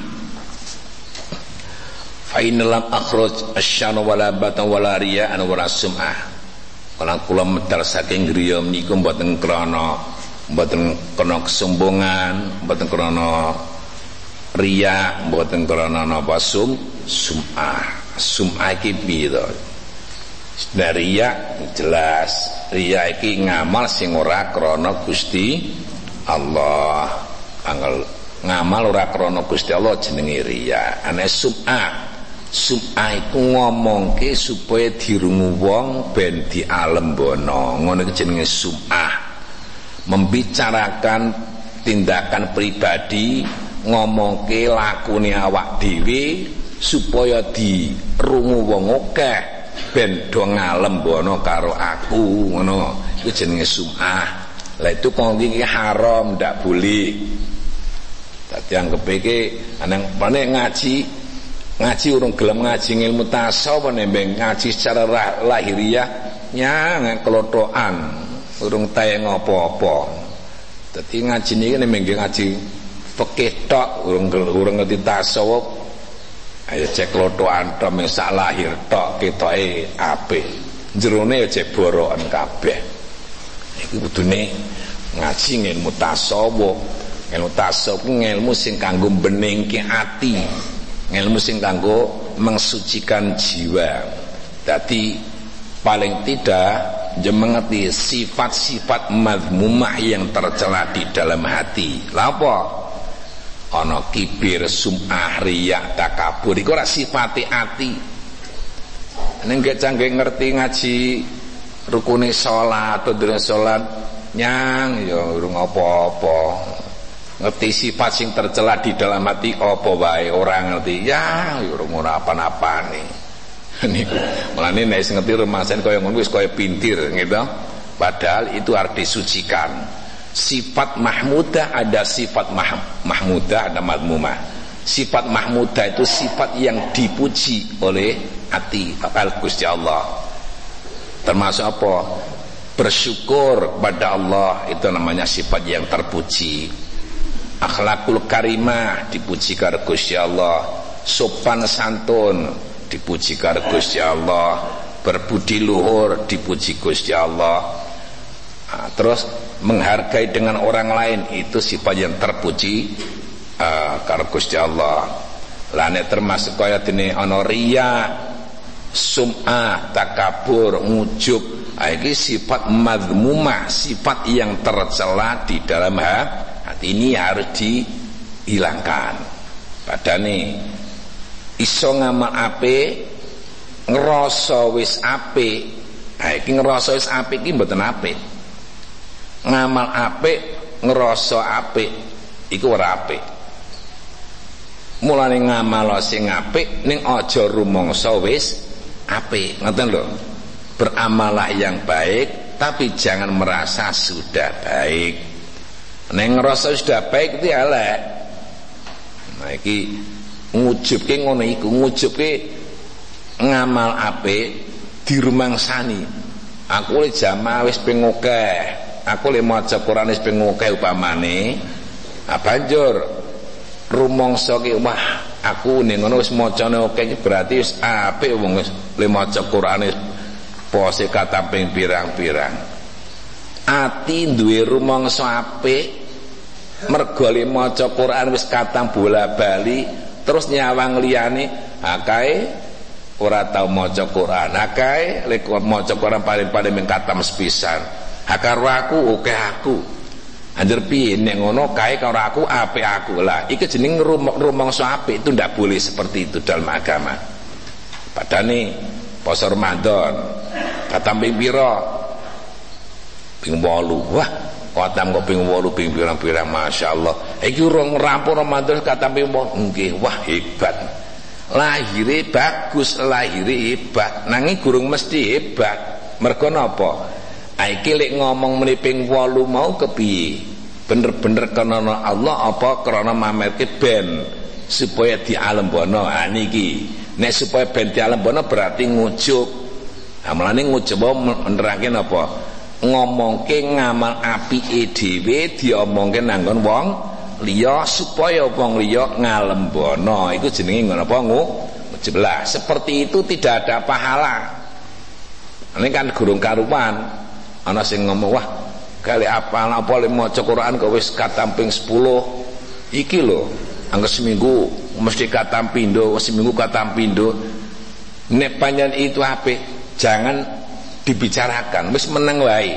fa innalam akhruj asyana wala batan wala riya'an wala sum'ah kala kula medal saking griya menika mboten krana mboten krana kesombongan mboten krana Ria mboten krana napa sum sum'ah. Sum'ah iki piye to riya jelas. Riya iki ngamal sing ora krana Gusti Allah. Angel ngamal ora krana Gusti Allah jenenge riya. Ane sum'ah sum'ah iku ngomongke supaya dirungu wong ben dialembono ngono iki jenenge sum'ah membicarakan tindakan pribadi ngomongke lakune awak dhewe supaya dirungu wong akeh ben do ngalembono karo aku. Ngono iku jenenge sum'ah lah itu kok iki haram ndak boleh. Dadi anggap iki pane ngaji ngaji urung gelem ngaji ilmu tasawuf nembeng ngaji secara lahiriah? Nyang kelotokan. Urung tayang apa-apa dadi ngaji niki nembeng ngaji fikih tok urung urung ngerti tasawuf ayo cek loto antom sak lahir tok ketoke apik. Jerone ya cek borokan kabeh. Iku kudune ngaji ilmu tasawuf. Ilmu tasawuf ilmu sing kanggo benengke ati ilmu sing kanggo mensucikan jiwa. Dadi paling tidak dia mengerti sifat-sifat mazmumah yang tercela di dalam hati. Lapa ana kibir sum'ah riya takabur. Iku ora sifate ati. Ning gek canggih ngerti ngaji rukune salat atau salat nyang ya urung apa-apa ngerti sifat sing tercela di dalam hati apa wae? Orang ngerti. Ya, ya urung ora apa-apane. Niku. Mulane nek ngerti remasen kaya ngono wis kaya pintir gitu. Padahal itu harus disucikan. Sifat mahmudah ada sifat mah, mahmudah ada madmumah. Sifat mahmudah itu sifat yang dipuji oleh hati al Gusti Allah. Termasuk apa? Bersyukur kepada Allah itu namanya sifat yang terpuji akhlakul karimah dipuji karena Gusti Allah. Sopan santun dipuji karena Gusti Allah. Berbudi luhur dipuji Gusti Allah. Nah, terus menghargai dengan orang lain itu sifat yang terpuji uh, karo Gusti Allah. Lane termasuk kaya dene ana riya sum'ah takabur ngujub ah, ini sifat madmumah sifat yang tercela di dalam hati ini harus dihilangkan. Padane iso ngamal ape ngerasa wis ape. Ha iki ngerasa wis ape iki mboten apik ngamal apik ngerasa apik iku ora apik mulane ngamal sing apik ning aja rumangsa wis apik ngoten lho. Beramalah yang baik tapi jangan merasa sudah baik ning ngerasa sudah baik itu elek. Nah iki ngujubke ngono iku ngujubke ngamal apik dirumangsani aku le jamaah wis pengokeh aku le maca Quran wis ping akeh upamane. Ah banjur rumangsa ki wah aku ning ngono wis macane akeh berarti wis apik wong wis le maca Quran pose kata ping pirang-pirang. Ati duwe rumangsa apik mergo le maca Quran wis katang bola-bali terus nyawang liyane akae ora tau maca Quran akae lek maca Quran paling-paling ming katam sepisan karo aku? Oke aku. Anjir piye? Nek ngono kae karo aku apik aku. Lah iki jeneng rumangsa apik itu ndak boleh seperti itu dalam agama. Padane poso Ramadan katam ping pira? Ping 8 wah katam kok ping 8 ping pirang-pirang masyaallah. Iki urung rampung Ramadan katam ping 8 nggih wah hebat. Lahire bagus lahire hebat. Nanging gurung mesti hebat. Mergo napa? Iki lek ngomong meniping walu mau kepiye? Bener-bener karena Allah apa karena mamerke ben? Supaya di alam bono ah niki. Nek supaya ben bono berarti ngujuk. Nah mulane ngujuk apa ngomongke ngamal apike dhewe diomongke nanggon wong liya supaya wong liya ngalembono iku jenenge ngono apa lah seperti itu tidak ada pahala. Ini kan gurung karuan. Ana sing ngomong wah kali apa apa le maca Quran kok wis katamping 10 iki lho angka seminggu mesti katam pindo seminggu katam pindo nek itu HP jangan dibicarakan wis meneng wae.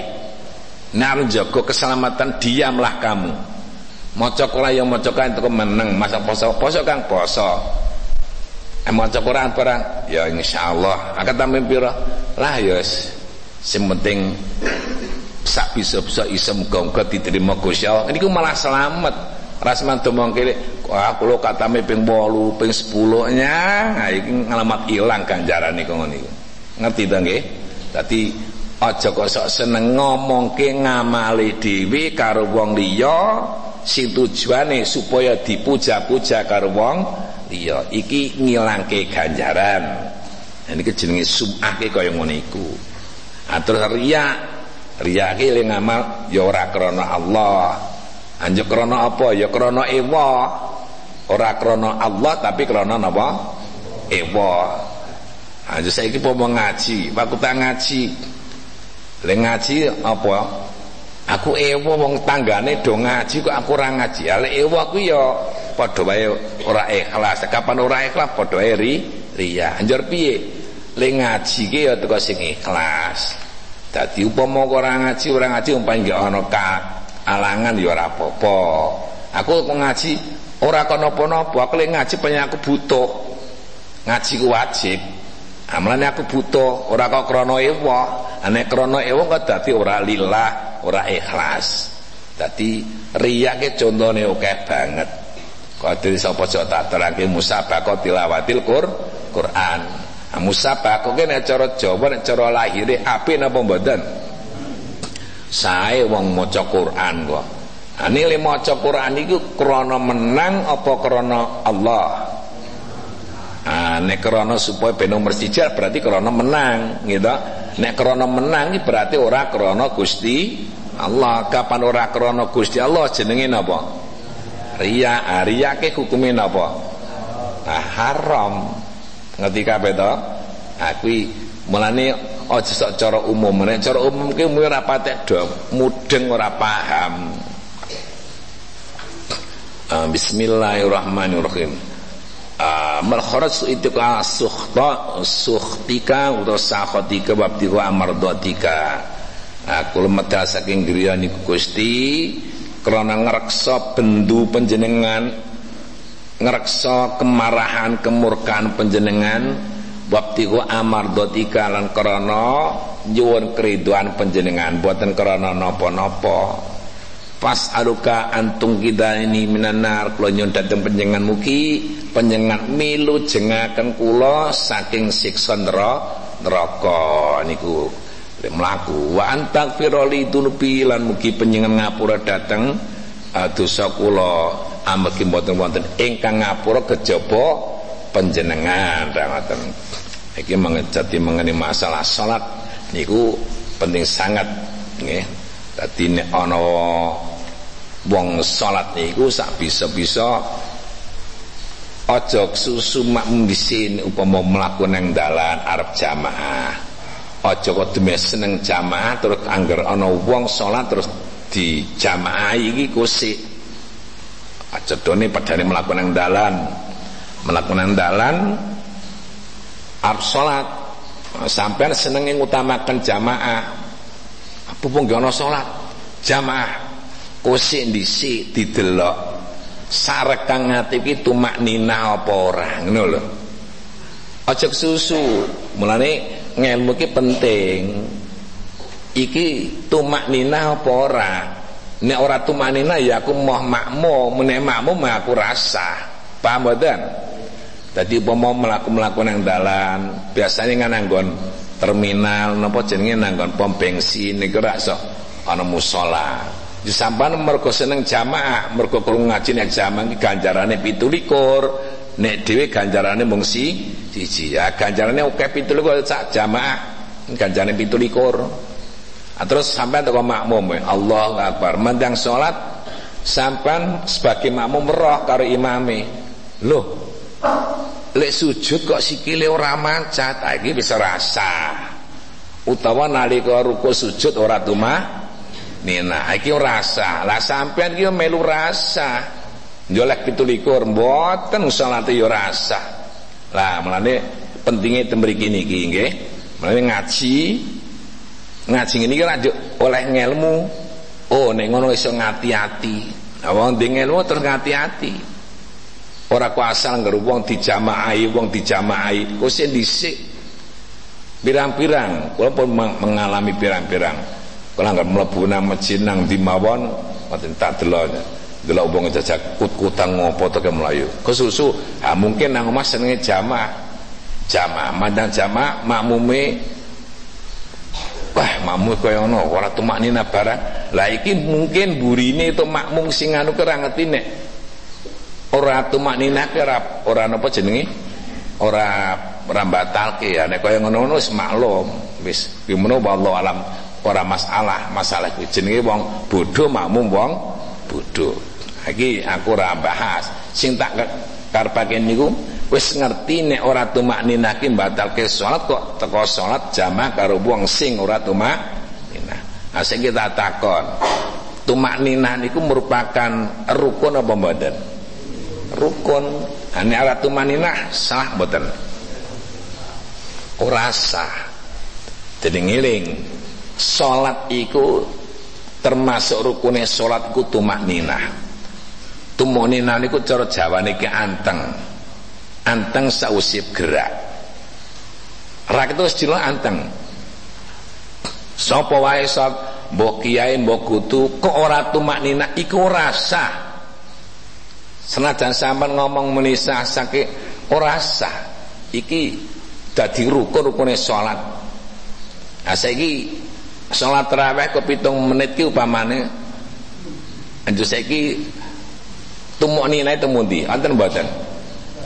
Nek jaga keselamatan diamlah kamu. Maca Quran yang maca Quran itu meneng masa poso. Poso kang poso. Eh maca Quran barang ya insyaallah. Akan tampil pira lah ya sing penting sak bisa-bisa isa muga-muga diterima Gusti Allah. Niku malah selamat. Rasman domongke wah kula katame ping 8 ping 10 nya nah iki ngalamat ilang ganjaran niku ngono niku ngerti ta nggih dadi aja kok sok seneng ngomongke ngamali dhewe karo wong liya sing tujuane supaya dipuja-puja karo wong liya iki ngilangke ganjaran ini jenenge sum'ah kaya ngono iku Nah, terus riya riya ki le ngamal ya ora krana Allah. Anjuk krana apa? Ya krana ewa. Ora krana Allah tapi krana napa? Ewa. Anjuk saiki pomo ngaji, waktu tak ngaji. Le ngaji apa? Aku ewo wong tanggane do ngaji kok aku ora ngaji. Ale ewo aku ya padha wae ora ikhlas. Kapan ora ikhlas padha wae ri riya. Anjur piye? Le ngaji ki ya teko sing ikhlas. Dadi upama ora ngaji ora ngaji umpama nggih ana alangan ya ora apa-apa. Aku ngaji ora kok napa-napa. Aku le ngaji pengen aku butuh. Ngaji ku wajib. Amlane aku butuh, ora kok krana ewa. Nek krana ewa kok dadi ora lillah, ora ikhlas. Dadi riya ke contone akeh banget. Dadi sapa cok tak terangke musabaqah tilawatil Qur Quran. Nah, musabaqah ke nek cara Jawa nek cara lahire apik napa mboten? Sae wong maca Quran kok. Ani le maca Quran iku krana menang apa krana Allah? Ah nek krana supaya ben nomor berarti krana menang, gitu. Nek krana menang berarti ora krana Gusti Allah. Kapan ora krana Gusti Allah jenenge napa? Riya. Ah, riya ke hukume napa? Ah, haram. Ngerti kabeh to? Ah kuwi mulane aja sok cara umum. Nek cara umum ki ora patek do mudeng ora paham. Ah, bismillahirrahmanirrahim mal kharaj itu ka sukhta sukhtika utawa sakhatika wabtiwa amardatika aku lemah saking griya niku Gusti krana ngreksa bendu panjenengan ngreksa kemarahan kemurkaan panjenengan wabtiwa amardatika lan krana nyuwun keriduan panjenengan. Boten krana napa-napa pas aluka antung kita ini minanar kula nyun dhateng panjenengan mugi milu jengaken kula saking siksa neraka niku. Mlaku wa antak firoli tunubi lan mugi panjenengan ngapura dhateng uh, dosa kula. Amargi mboten wonten ingkang ngapura kejaba panjenengan ngoten. Iki mengejati mengenai masalah salat niku penting sangat nggih. Dadi nek ana wong salat niku sak bisa-bisa aja susu makmum disin upama mlaku nang dalan arep jamaah. Aja kok demes seneng jamaah terus angger ana wong salat terus di jamaah iki kusik. Aja done padane mlaku nang dalan. Mlaku nang dalan arep salat. Sampean senenge ngutamakan jamaah. Apa pun ana salat? Jamaah kusik dhisik didelok. Sarekang ati iki tumaknina apa ora? Ngono lho. Aja susu mulane ngelmu iki penting. Iki tumaknina apa ora? Nek ora tumaknina ya aku moh makmum nek makmum aku rasa. Paham mboten? Dadi umpama mlaku-mlaku nang dalan biasanya nanggon terminal napa jenenge nanggon pom bensin niku ra sok ana musala Disampan mergo seneng jamaah, mergo krungu ngaji nek jamaah iki ganjarane 17. Nek dhewe ganjarane mung si siji. Ya ganjarane oke 17 sak jamaah. Ganjarane 17. Nah, terus sampai teko makmum Allah Akbar mendang salat sampan sebagai makmum roh karo imame. Loh. Lek sujud kok sikile ora mancat, iki bisa rasa. Utawa nalika ruku sujud ora tumah Nina iki rasa. Lah sampean iki melu rasa. Njolek 17 mboten salate yo rasa. Lah mulane pentinge tembriki niki nggih. Mulane ngaji ngaji ngene iki oleh ngelmu. Oh nek ngono iso ngati-ati. Lah wong ndek ilmu terus ngati-ati. Ora ku asal ngger wong dijamaai, wong dijamaai. Kok sing dhisik. Pirang-pirang, kula pun mengalami pirang-pirang kalau nggak mlebu nang masjid nang di mawon ngoten tak delok. Delok wong jajak kut-kutang ngopo to melayu. Kesusu, ha mungkin nang omah senenge jamaah. Jamaah, mandang jamaah makmume Wah, makmum kaya ngono, ora tumaknina barang. Lah iki mungkin burine itu makmum sing anu ora ngerti nek ora tumaknina ora ora napa jenenge? Ora ora batalke ya nek kaya ngono-ngono wis maklum. Wis gimana wallahu alam ora masalah masalah kuwi. Jenenge wong bodho makmum wong bodho. Iki aku ora bahas. Sing tak karepake niku wis ngerti nek ora tumakninake batalke salat kok teko salat jamaah karo wong sing ora tumakninah. Asik kita takon. Tumak ninah niku merupakan rukun apa mboten? Rukun. Ane arah tumak ninah salah mboten? Ora sah. Jadi ngiling salat iku termasuk rukunnya salat iku tumak ninah tumak ninah niku cara jawane ki anteng. Anteng sausip gerak. Rak itu istilah anteng. Sapa wae sok mbok kiai mbok kutu kok ora tumaknina iku ora sah. Senajan sampean ngomong menisa sakit ora sah. Iki dadi rukun rukune salat. Nah saiki salat tarawih kok pitung menit ki upamane anjur saiki tumaknina itu mundi anten mboten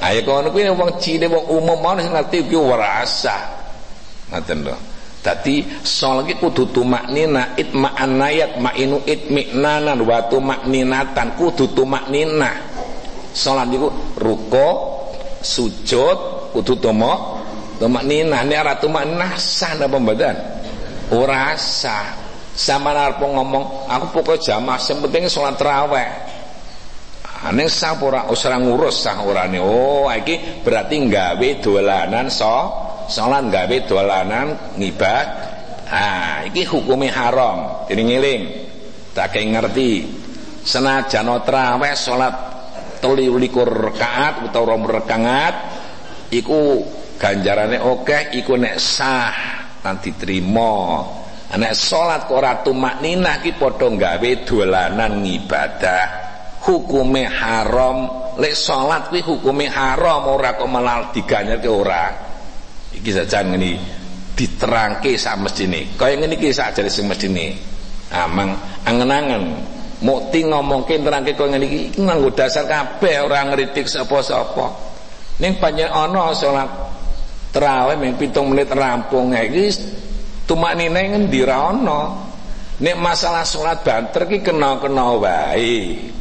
ayo kono kuwi wong cilik wong umum mau ngerti ki ora sah ngoten lho Dadi sholat iki kudu tumaknina itma'anna yatma'inu itmi'nanan wa tumakninatan kudu tumaknina. Sholat iku ruko, sujud kudu tomo tumaknina. Nek ora tumaknina sah napa? Ora sah. Arep ngomong, aku pokok jamaah sing penting salat tarawih. Ning sah ora usah ngurus sah orane. Oh, iki berarti nggawe dolanan so salat gawe dolanan ngibad ah iki hukumnya haram jadi ngiling tak ngerti senajan traweh salat teli likur rakaat utawa rom rakaat iku ganjarane oke iku nek sah nanti terima nek salat kok ora tumakninah ki padha gawe dolanan ngibadah. Hukume haram. Lek salat kuwi hukume haram ora kok malah diganyarke ora. Iki sajan ngene diterangke sak mestine kaya ngene iki sak jare sing mestine amang angen-angen. Mukti ngomongke terangke kaya ngene iki nganggo dasar kabeh ora ngritik sapa-sapa. Ning panjen ana salat tarawih ming 7 menit rampung. Iki tumaknine ngendi ra ana nek masalah salat banter ki kena-kena wae.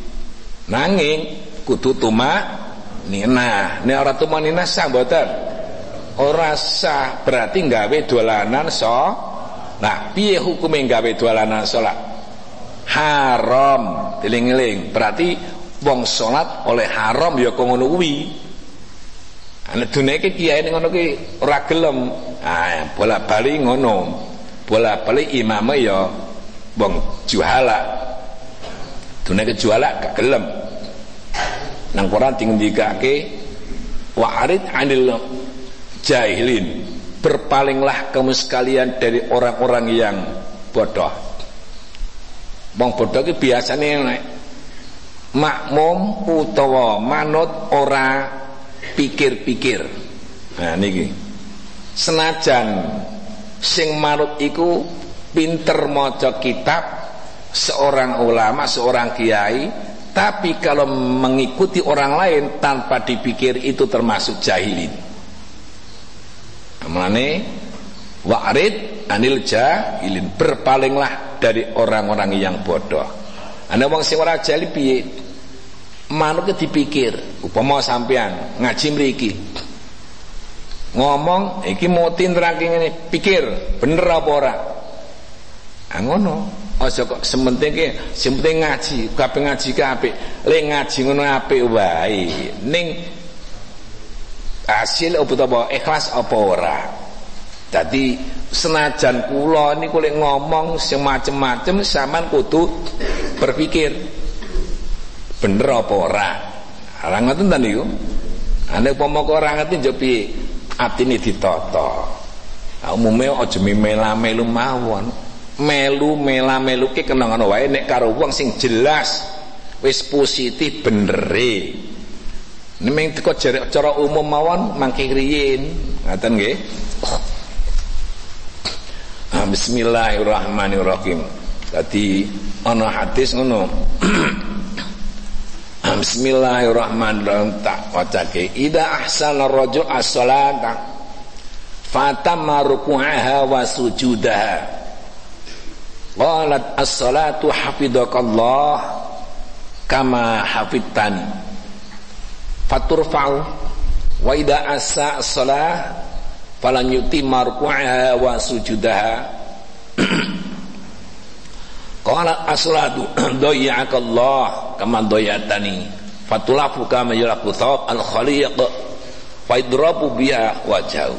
Nanging kudu tumak nina nek ora tumak nina sah mboten? Ora sah. Berarti nggawe dolanan so? Nah piye hukume nggawe dolanan salat haram. Diling-eling. Berarti wong salat oleh haram ya kok ana dunia iki kiai ning ngono ki ora gelem. Ah bola-bali ngono. Bola-bali imam ya wong juhala dunia ke juhala gak gelem. Nang Quran tingdikake wa'arid anil jahilin. Berpalinglah kamu sekalian dari orang-orang yang bodoh. Wong bodoh itu biasanya makmum utawa manut ora pikir-pikir nah niki senajan sing manut iku pinter maca kitab seorang ulama seorang kiai tapi kalau mengikuti orang lain tanpa dipikir itu termasuk jahilin Mulane wa'rid anil jahilin berpalinglah dari orang-orang yang bodoh. Ana wong sing ora jahil piye? Manuk dipikir, upama sampean ngaji mriki. Ngomong iki mutin ranking ini pikir bener apa ora? Ah ngono. Aja kok sementing ki sementing ngaji, kabeh ngaji ki apik. Le ngaji ngono apik wae. Ning hasil apa ikhlas apa ora jadi senajan kula ini kulit ngomong semacam-macam sampean kudu berpikir bener apa ora ora ngoten ta niku ane upama ora ngerti njuk piye atine ditata umume aja mela-melu mawon melu mela-melu ki kenangan wae nek karo wong sing jelas wis positif benere Nemeng teko cara umum mawon mangke riyin. Ngaten nggih. Ah, bismillahirrahmanirrahim. Tadi ana hadis ngono. Ah, bismillahirrahmanirrahim tak wacake. Ida ahsana rajul as-salata fatamma ruku'aha wa sujudaha. Qalat as-salatu hafidakallah kama hafidtani faturfa'u wa idza asa shalah falan yutimma ruk'aha wa sujudaha qala aslatu doya'akallah kama doyatani. Fatulafu kama yulafu thawab al khaliq fa idrabu biha wajau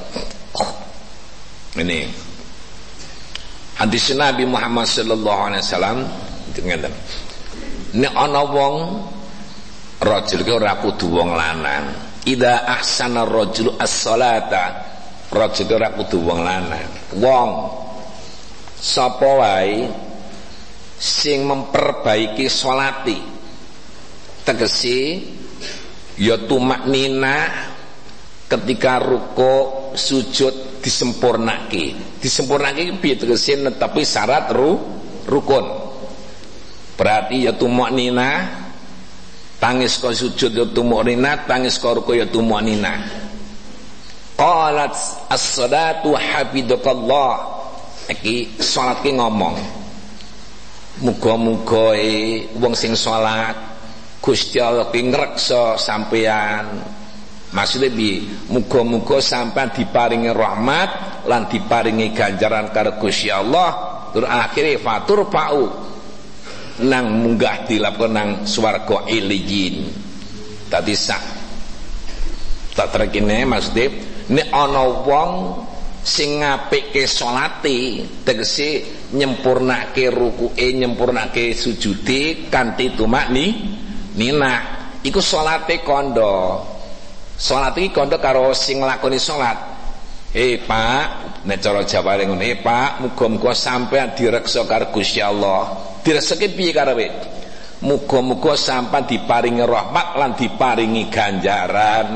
ini. Hadis Nabi Muhammad sallallahu alaihi wasallam ngeten. Nek ana wong rajul ki ora kudu wong lanang. Ida ahsana rajulu as-salata rajul ora kudu wong lanang. Wong sapa wae sing memperbaiki salati tegese ya tumak nina ketika ruko sujud disempurnake disempurnake piye tegese netepi syarat ru, rukun. Berarti ya tumak nina tangis kau sujud ya nina tangis kau ruku ya nina. Qalat as-salatu hafidakallah iki salat ki ngomong muga-muga wong sing salat Gusti Allah ki sampean maksudnya bi muga-muga sampean diparingi rahmat lan diparingi ganjaran karo Gusti Allah. Tur akhire fatur pau. Nang munggah dilapkan nang swarga iliyin tadi sak. Tak terkini maksudnya ini ana wong sing ngapikke salate tegese nyempurnake rukuke nyempurnake sujude kanthi tumakni nina. Iku salate kondo. Salat iki kondo karo sing nglakoni salat eh Pak nek cara Jawa ngono eh Pak muga-muga sampean direksa karo Gusti Allah. Direseki piye karepe muga-muga sampean diparingi rahmat lan diparingi ganjaran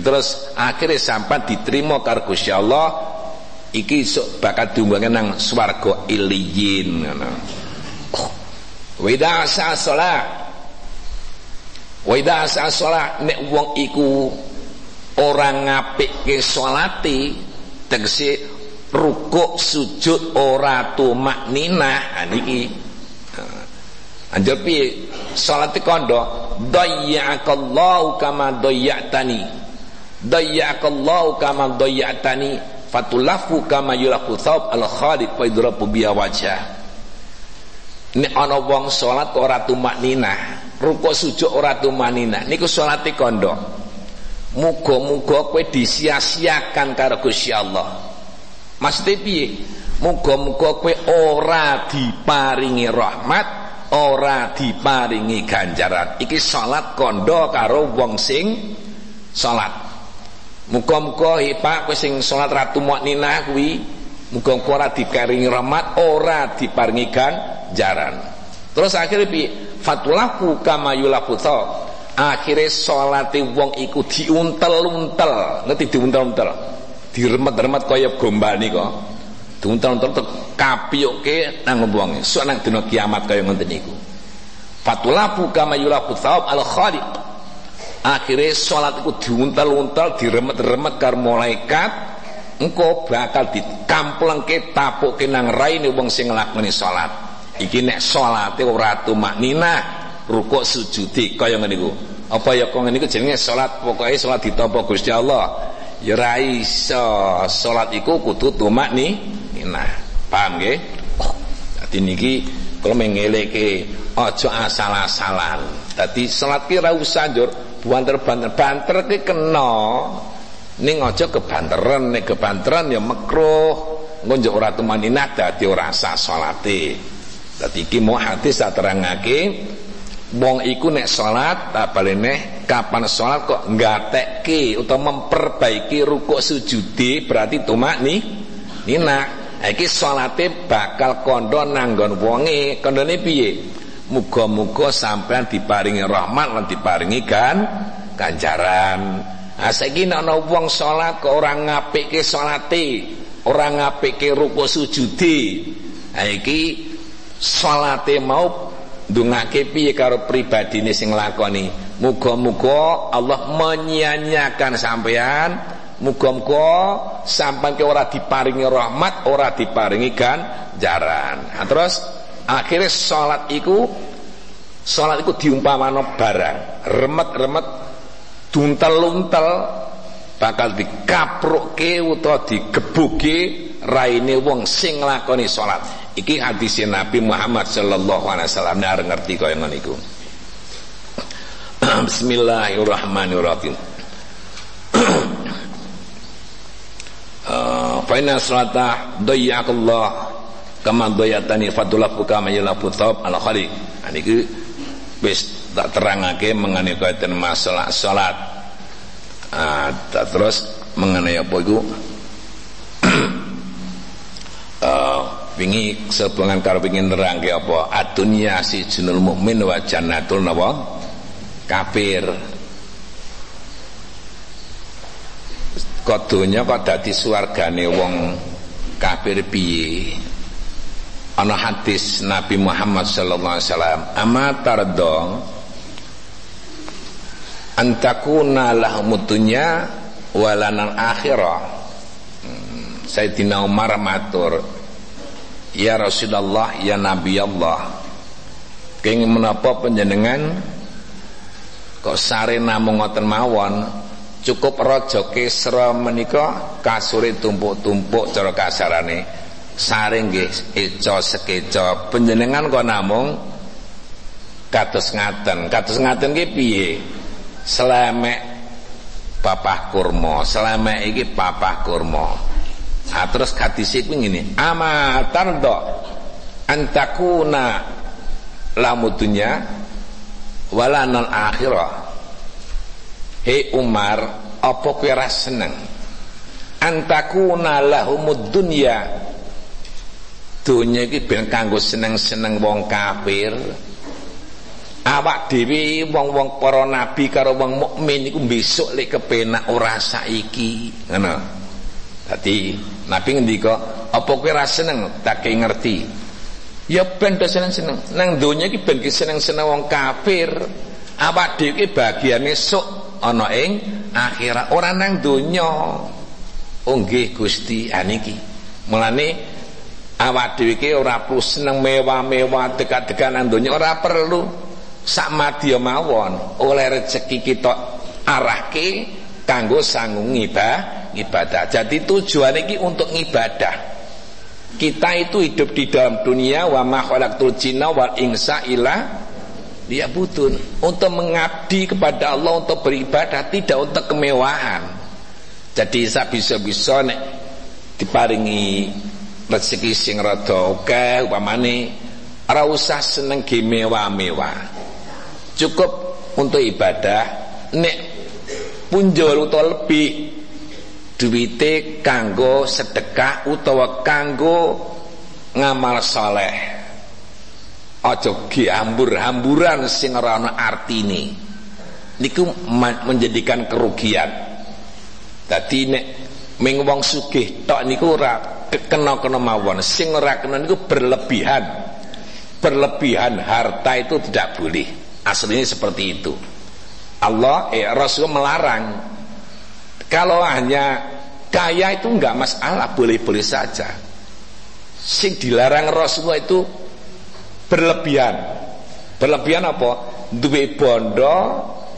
terus akhirnya sampean diterima karo Gusti Allah iki sok bakal diumbange nang swarga iliyin ngono Wida sa salat Wida sa salat nek wong iku ora ngapikke salate tegese rukuk sujud ora tumak ninah niki piye? Salate kondo dayya'akallahu kama dayya'tani. Dayya'akallahu kama dayya'tani fatulafu kama yulafu thawb al khalid wa idrabu biya wajah. Nek ana wong salat ora tumakninah, rukuk sujud ora tumakninah, niku salate kondo. Muga-muga kowe disia-siakan karo Gusti Allah. Maksudnya piye? Muga-muga kowe ora diparingi rahmat ora diparingi ganjaran iki salat kondo karo wong sing salat muga-muga Pak kowe sing salat ratu mukminah kuwi muga-muga ora diparingi rahmat ora diparingi ganjaran. Terus akhirnya piye? Fatulaku kama yulafu akhirnya salate wong iku diuntel-untel. Ngerti diuntel-untel? Diremet-remet kaya gombane kok diuntel-untel kapiyuke nang wong sok nang dina kiamat kaya ngoten niku. Fatulafu kama yulafu thawab al khaliq akhirnya sholat itu diuntal-untal diremet-remet karo malaikat engko bakal dikamplengke tapuke nang raine wong sing nglakoni salat iki nek salate ora tumaknina rukuk sujudi kaya ngene niku apa ya kok ngene iku jenenge salat pokoke salat ditampa Gusti Allah. Ya ra iso salat iku kudu tumaknina paham nggih? Dadi niki kula mengeleke aja asal-asalan. Dadi salat ki ra usah njur banter-banter banter ki kena. Ning aja kebanteran nek kebanteran ya makruh engko njur ora tumaninah dadi ora sah salate. Dadi iki mau hadis tak terangake wong iku nek salat balene kapan salat kok ngatekke utawa memperbaiki rukuk sujudi berarti tumak nih nina iki salate bakal kondo nanggon wonge. Kondone piye muga-muga sampean diparingi rahmat lan diparingi kan ganjaran. Nah saiki nek ana wong salat kok ora ngapikke salate ora ngapikke ruku sujude. Ha iki salate mau ndongake piye karo pribadine sing lakoni muga-muga Allah menyanyiakan sampean. Muga-muga sampai ke ora diparingi rahmat, ora diparingi ganjaran. Nah, terus akhirnya sholat iku sholat iku diumpamano barang, remet-remet duntel-untel bakal dikaprukke utawa digebuke raine wong sing nglakoni salat. iki hadis Nabi Muhammad sallallahu alaihi wasallam. Nek ngerti kaya Bismillahirrahmanirrahim. Uh, Fa inna salata dayyakallah kama dayyatani fadulafu kama thawab ala khali niki wis tak terangake mengenai kaitan masalah salat. Uh, terus mengenai apa itu uh, wingi sepengan karo pengin nerangke apa? Adunya si junul mukmin wa jannatul napa? Kafir. Kok donya kok dadi swargane wong kafir piye ana hadis Nabi Muhammad sallallahu alaihi wasallam ama tardo antakuna lahumud dunya walanal akhirah hmm, Sayyidina Umar matur Ya Rasulullah Ya Nabi Allah Kenging menapa penjenengan Kok sare namung ngoten mawon? Cukup raja Kisra menika kasure tumpuk-tumpuk cara kasarane sare nggih eca sekeca panjenengan kok namung kados ngaten. Kados ngaten nggih piye? Selemek papah kurma. Selemek iki papah kurma. Nah, terus hadis itu ini ama tardo antakuna lamutunya walanal akhirah. Hei Umar apa kowe ra seneng? Antakuna lahumud dunya dunya iki ben kanggo seneng-seneng wong kafir awak dhewe wong-wong para nabi karo wong mukmin iku besok lek kepenak ora saiki ngono Dadi Nabi ngendika, apa kowe ra seneng tak ngerti? Ya ben seneng-seneng. Nang donya iki ben seneng-seneng wong kafir. Awak dhewe iki bagiane sok ana ing akhirat, ora nang donya. Oh nggih Gusti, aniki. Mulane awak dhewe iki ora perlu seneng mewah-mewah dekat-dekat nang donya, ora perlu. Sak madya mawon oleh rezeki kita arahke kanggo sanggung ibadah ibadah. Jadi tujuan ini untuk ibadah. Kita itu hidup di dalam dunia wa ma khalaqtul jinna wal insa illa butun untuk mengabdi kepada Allah untuk beribadah tidak untuk kemewahan. Jadi saya bisa-bisa nek diparingi rezeki sing rada oke upamane ora usah seneng ge mewah-mewah. Cukup untuk ibadah nek punjul utawa lebih duwite kanggo sedekah utawa kanggo ngamal saleh. Aja hambur-hamburan sing ora ana artine. Niku menjadikan kerugian. Dadi nek ming wong sugih tok niku ora kena-kena mawon sing ora kena niku berlebihan berlebihan harta itu tidak boleh aslinya seperti itu Allah eh Rasul melarang kalau hanya kaya itu enggak masalah, boleh-boleh saja. Sing dilarang Rasulullah itu berlebihan. Berlebihan apa? Duwe bondo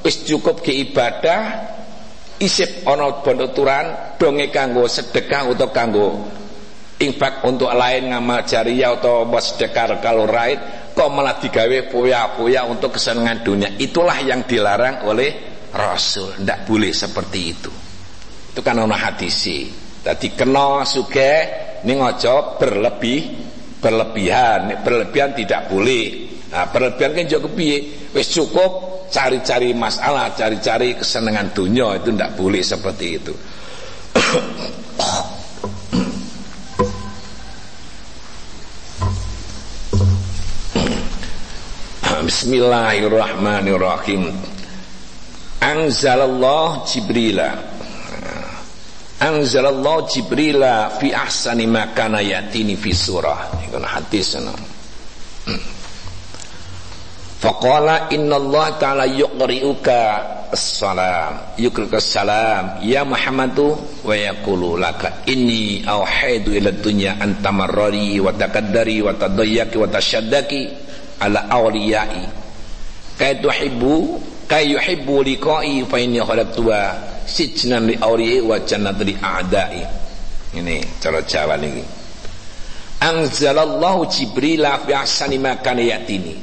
wis cukup ke ibadah isip ana bondo turan donge kanggo sedekah atau kanggo infak untuk lain ngamal jariah atau sedekah kalau raid kok malah digawe poya-poya untuk kesenangan dunia. Itulah yang dilarang oleh Rasul. Tidak boleh seperti itu. Itu kan ana hadisi. Dadi kena suge ning aja berlebih berlebihan. Berlebihan tidak boleh. Nah, berlebihan kan juga piye wis cukup cari-cari masalah cari-cari kesenangan dunia itu tidak boleh seperti itu Bismillahirrahmanirrahim. Anzalallah Jibrila. Anzalallahu jibrila fi ahsani ma kana yatini fi surah. Iku hadis ana hmm. faqala Allah ta'ala yuqri'uka assalam. Yuqri'uka salam ya muhammadu wa yaqulu laka inni auhaidu ila dunya anta marrari wa takaddari wa tadayyaki wa tashaddaki ala awliyai kay tuhibbu kay yuhibbu liqa'i fa inni khalaqtuha sijnan li awliya wa jannat li a'dai ini cara Jawa niki anzalallahu jibril fi ahsani ma yatini.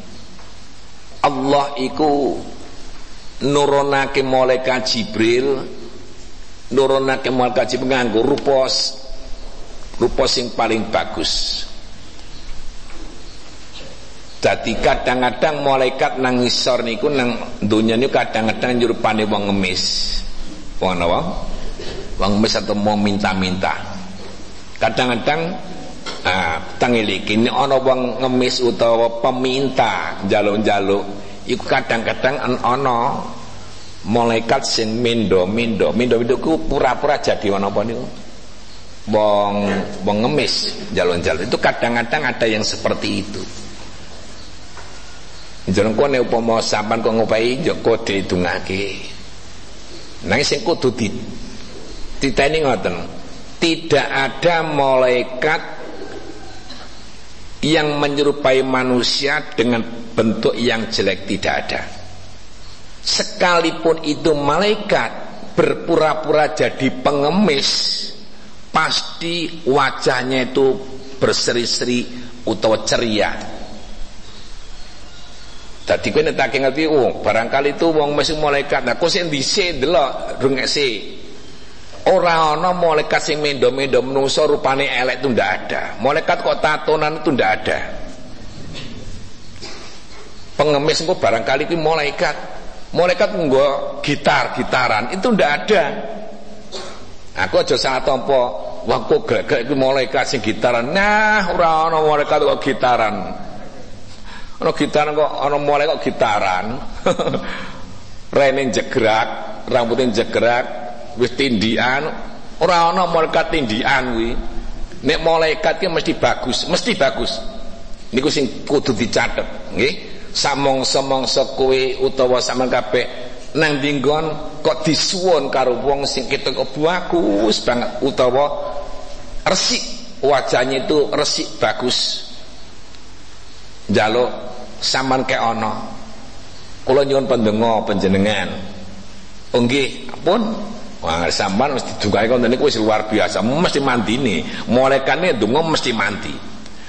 Allah iku nurunake malaikat jibril nurunake malaikat jibril nganggo rupa rupa sing paling bagus Dadi kadang-kadang malaikat nang ngisor niku nang donya niku kadang-kadang nyurupane wong ngemis. Wong apa? Wong ngemis atau mau minta-minta. Kadang-kadang ah tangiliki nek ana wong ngemis utawa peminta njaluk-njaluk iku kadang-kadang ana malaikat sing mendo-mendo. Mendo-mendo ku pura-pura jadi ana apa niku? Wong wong ngemis njaluk-njaluk. Itu kadang-kadang ada yang seperti itu. Kowe nek upama sampean kok ngopahi yo kode dungake. Nang sing kudu di titeni ngoten. Tidak ada malaikat yang menyerupai manusia dengan bentuk yang jelek tidak ada. Sekalipun itu malaikat berpura-pura jadi pengemis, pasti wajahnya itu berseri-seri atau ceria Tadi kowe nek ngerti oh barangkali itu wong mesti malaikat. Nah kok sing dhisik delok rungekse. Ora ana malaikat sing mendo-mendo menungso rupane elek itu ndak ada. Malaikat kok tatonan itu ndak ada. Pengemis engko barangkali itu malaikat. Malaikat nggo gitar-gitaran itu ndak ada. Aku aja salah tampa. Wah kok gak-gak malaikat sing gitaran. Nah, ora ana malaikat kok gitaran. Ana gitaran kok ana mulai kok gitaran. Rene jegrak, rambutnya jegrak, wis tindian, ora ana malaikat tindian kuwi. Nek malaikat ki mesti bagus, mesti bagus. Niku sing kudu dicatet, nggih. Samong-samongso kowe utawa sampean kabeh nang dinggon kok disuwun karo wong sing ketok bagus banget utawa resik wajahnya itu resik bagus jaluk saman ke ono kula nyuwun pendengo panjenengan oh nggih pun Wah, sampean mesti dungae konten niku wis luar biasa, mesti mandi nih. Malaikatnya donga mesti mandi.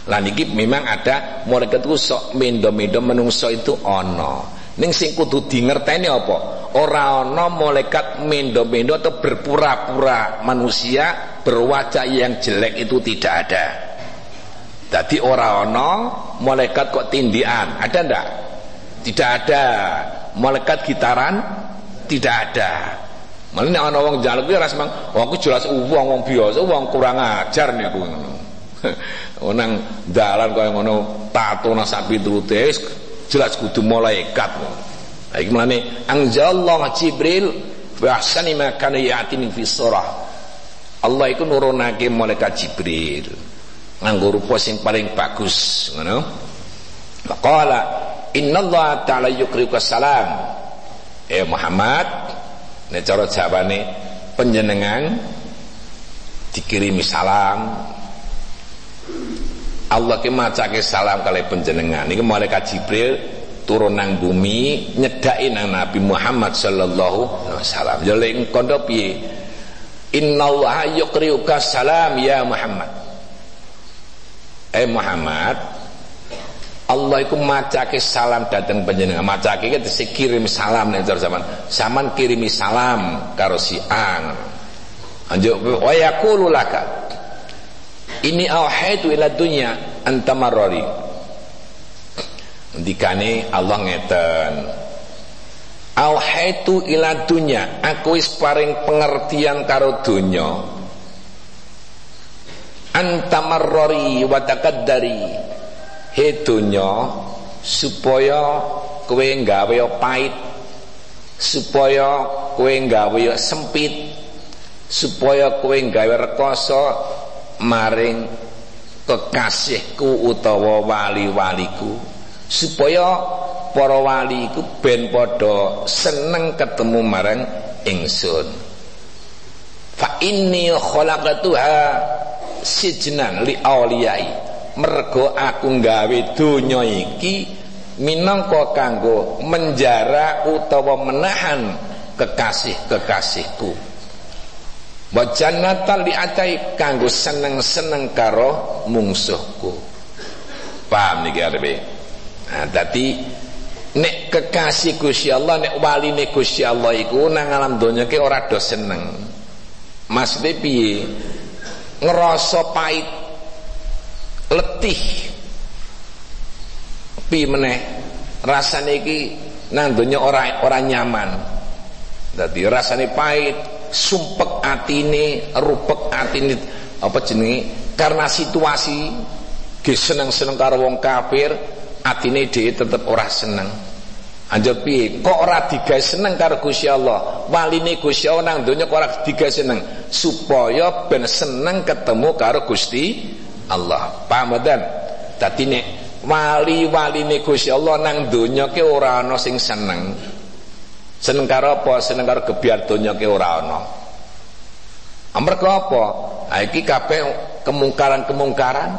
Lah niki memang ada malaikat itu sok mendo-mendo menungso itu ono. Ning sing kudu dingerteni apa? Ora ana malaikat mendo-mendo atau berpura-pura manusia berwajah yang jelek itu tidak ada. Jadi orang ono malaikat kok tindian, ada ndak? Tidak ada. Malaikat gitaran tidak ada. Malah nek ana wong njaluk kuwi ora semang, oh aku jelas wong wong biasa, wong kurang ajar nih aku ngono. Oh nang dalan kaya ngono tato sak piturute jelas kudu malaikat. Lah iki mlane anzalallahu Jibril wa ahsani ma kana ya'tini. Allah iku nurunake malaikat Jibril nganggo rupa sing paling bagus ngono. Faqala innallaha ta'ala yukriuka salam eh Muhammad nek cara jawane panjenengan dikirimi salam. Allah ki macake salam kali panjenengan niki malaikat Jibril turun nang bumi nyedaki nang Nabi Muhammad sallallahu alaihi wasallam. Ya lek kondo piye? Innallaha yukriuka salam ya Muhammad eh Muhammad Allah itu macake salam datang panjenengan. Macake itu kirim salam nih zaman. Saman kirimi salam karo si an anjo wa ini auhaitu ila dunya antamarrari dikane Allah ngeten auhaitu ila dunya aku wis paring pengertian karo dunya antamarrori wa takaddari hedonya supaya kowe gawe pait supaya kowe gawe sempit supaya kowe gawe rekoso maring kekasihku utawa wali-waliku supaya para wali iku ben padha seneng ketemu marang ingsun. Fa inni khalaqatuha sijnan li auliyai mergo aku nggawe donya iki minangka kanggo menjara utawa menahan kekasih-kekasihku. Wa jannatan li atai kanggo seneng-seneng karo mungsuhku. Paham niki arepe? Nah dadi nek kekasih Gusti Allah nek waline Gusti Allah iku nang alam donya ki ora do seneng. Maksudnya piye ngerasa pahit letih. Piye meneh rasane iki nang donya ora ora nyaman. Dadi rasane pahit sumpek atine rupek atine. Apa jenenge? Karena situasi ge seneng-seneng karo wong kafir atine dhewe tetep ora seneng Anjir piye kok ora digawe seneng karo Gusti Allah waline Gusti Allah nang donya kok ora digawe seneng supaya ben seneng ketemu karo Gusti Allah paham mboten dadi nek wali-waline Gusti Allah nang donya ke ora ana sing seneng Seneng karo apa? Seneng karo gebiar donya ki ora ana. Amarga apa? Ha iki kabeh kemungkaran-kemungkaran.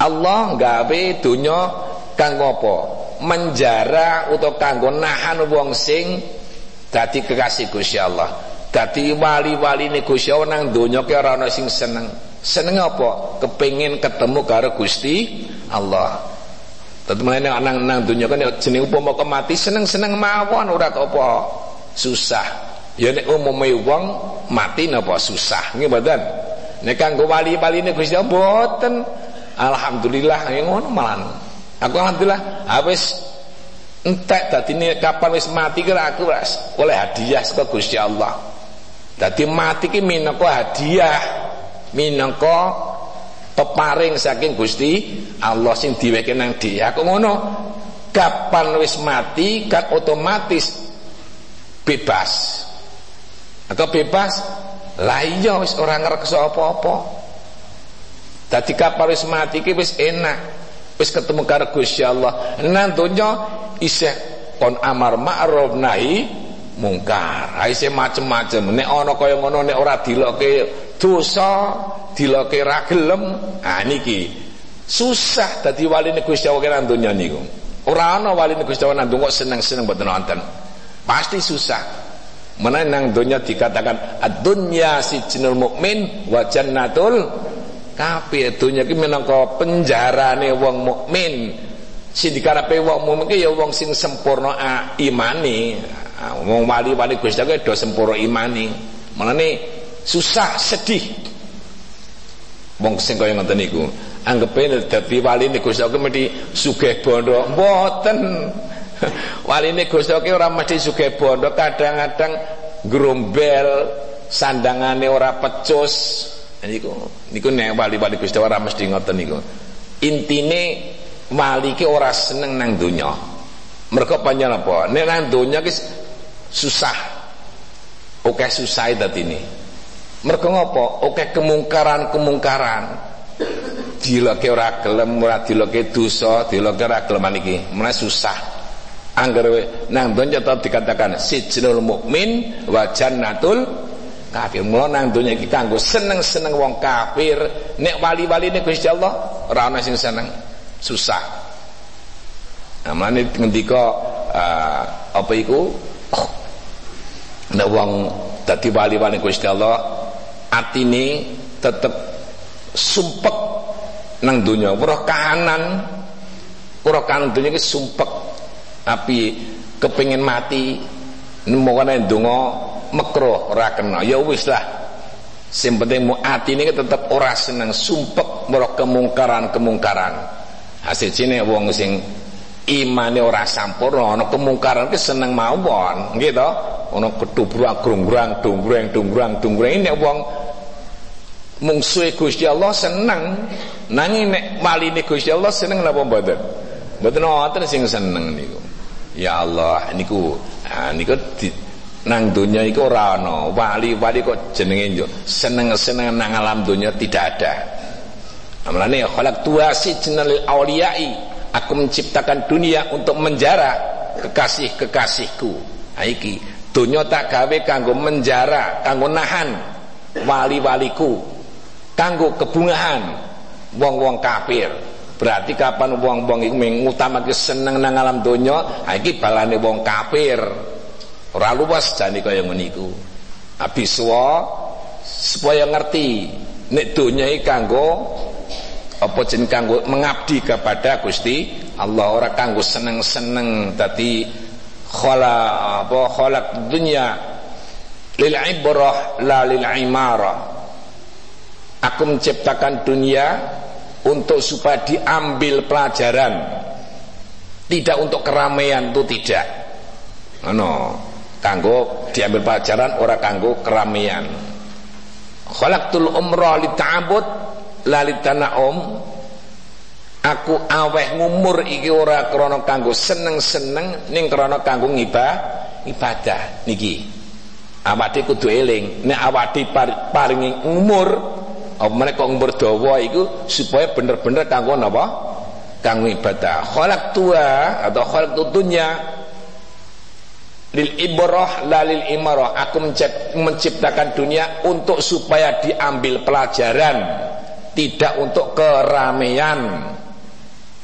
Allah gawe donya kanggo apa? Menjara utawa kanggo nahan wong sing dadi kekasih Gusti Allah. Dadi wali-waline Gusti Allah nang donya ki ora ana sing seneng. Seneng apa? Kepengin ketemu karo Gusti Allah. Dadi menene nang nang dunya kan ya jeneng upama mati seneng-seneng mawon ora apa susah. Ya nek umume wong mati napa susah nggih mboten. Nek kanggo wali-waline Gusti Allah mboten. Alhamdulillah ngono malan. Aku alhamdulillah habis entek dadine kapan wis mati kira aku wis oleh hadiah saka Gusti Allah. Dadi mati ki minangka hadiah minangka peparing saking Gusti Allah sing diweke nang dia kok ngono kapan wis mati kan otomatis bebas. Atau bebas lah iya wis ora ngrekso apa-apa dadi kapan wis mati ki wis enak wis ketemu karo Gusti Allah. Nang isih kon amar ma'ruf nahi mungkar. Isih macem-macem. Nek ana kaya ngono nek ora diloke dosa diloke ra gelem ah niki susah dadi waline Gusti Allah nang donya niku. Ora ana waline Gusti Allah nang kok seneng-seneng mboten wonten. Pasti susah. Mana nang dikatakan ad-dunya sijnul mukmin wa jannatul kafir. Dunya ki minangka penjarane wong mukmin. Sing dikarepe wong mukmin ki ya wong sing sempurna imani. Wong wali-wali Gusti Allah do sempurna imani. Mulane susah sedih wong sing kaya ngoten niku anggepe dadi waline Gusti Allah mesti sugih bondo mboten waline Gusti Allah ora mesti sugih bondo kadang-kadang grombel sandangane ora pecus niku niku nek wali-wali Gusti ora mesti ngoten niku. Intine wali ki ora seneng nang donya. Mergo panjang apa? Nek nang donya ki susah. Oke susah ini mergo ngopo? Oke kemungkaran-kemungkaran. Dilake ora gelem ora dilake dosa dilake ora gelem iki mulai susah. Angger nang donya tetep dikatakan sijnul mukmin wa jannatul kafir. Mula nang donya iki kanggo seneng-seneng wong kafir. Nek wali-waline Gusti Allah ora ana sing seneng. Susah. Nah mlane ngendika uh, apa iku? Nek wong dadi wali-wali Gusti Allah atine tetep sumpek nang donya ora kanan ora kanan donya ki sumpek. Api kepengin mati. Nemokane ndonga mekruh ora kena. Ya wis lah. Sing penting atine tetep ora seneng sumpek ora kemungkaran-kemungkaran. Hasil cine wong sing imane ora sampurna ana kemungkaran ki seneng mawon nggih to? Ana ketubrak grung-grang dunggreng dunggrang dunggreng nek wong mungsuhe Gusti Allah seneng nanging nek maline Gusti Allah seneng napa mboten? Mboten wonten sing seneng niku. Ya Allah niku ah niku nang donya iku ora ana. Wali-wali kok jenenge yo seneng-seneng nang alam donya tidak ada. Amalane khalaq tuasi jenal auliyai aku menciptakan dunia untuk menjara kekasih-kekasihku. Ha iki donya tak gawe kanggo menjara kanggo nahan wali-waliku kanggo kebungahan wong-wong kafir. Berarti kapan wong-wong iku ngutamake seneng nang alam donya ha iki balane wong kafir ora luwes jane kaya ngene iku. Abiswa supaya ngerti nek donya iki kanggo apa jen kanggo mengabdi kepada Gusti Allah ora kanggo seneng-seneng dadi khala apa khalaq dunya. Lil ibrah la lil imara. Aku menciptakan dunia untuk supaya diambil pelajaran. Tidak untuk keramaian itu tidak. No kanggo diambil pelajaran ora kanggo keramaian khalaqtul umrah lita'abud la litanaum. Aku aweh ngumur iki ora krana kanggo seneng-seneng ning krana kanggo ngibah ibadah niki. Awake kudu eling. Nek awake paringi umur apa mereka umur dawa iku supaya bener-bener kanggo napa? Kanggo ibadah. Khalaq tua atau khalaq dunya lil ibrah lalil imarah. Aku menciptakan dunia untuk supaya diambil pelajaran tidak untuk keramaian.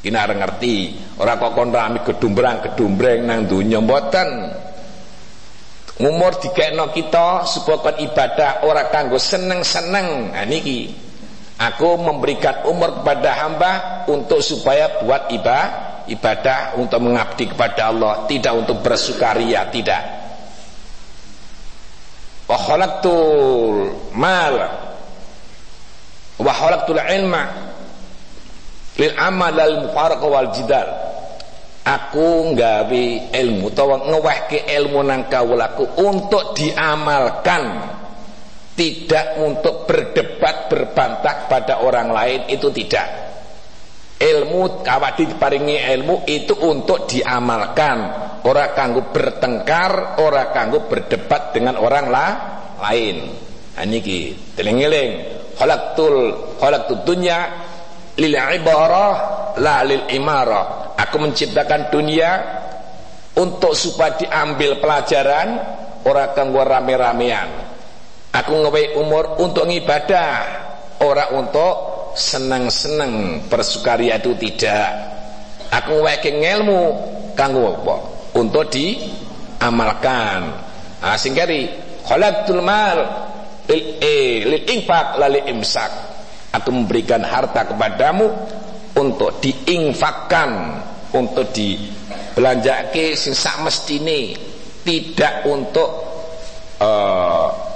Kina ngerti orang kok kon rame gedumbrang gedumbreng nang dunya mboten. Umur dikekno kita supaya ibadah orang kanggo seneng-seneng. Nah niki aku memberikan umur kepada hamba untuk supaya buat ibadah ibadah untuk mengabdi kepada Allah tidak untuk bersukaria tidak. Wa khalaqtul mal wa khalaqtul ilma lil amal al mufaraqah wal jidal. Aku nggawe ilmu utawa ngewehke ilmu nang kawulaku untuk diamalkan tidak untuk berdebat berbantah pada orang lain itu tidak. Ilmu kawadi diparingi ilmu itu untuk diamalkan. Ora kanggo bertengkar ora kanggo berdebat dengan orang lah, lain. Nah, niki teling-eling khalaqtul khalaqtud dunya lil ibarah la lil imarah. Aku menciptakan dunia untuk supaya diambil pelajaran ora kanggo rame-ramean aku ngewe umur untuk ngibadah. Ora untuk senang-senang bersukaria itu tidak. Aku weke ngelmu kanggo apa? Untuk diamalkan. Ah singkari khalaqtul mal lil e lil lali imsak. Aku memberikan harta kepadamu untuk diinfakkan untuk dibelanjake sing sak mestine tidak untuk uh,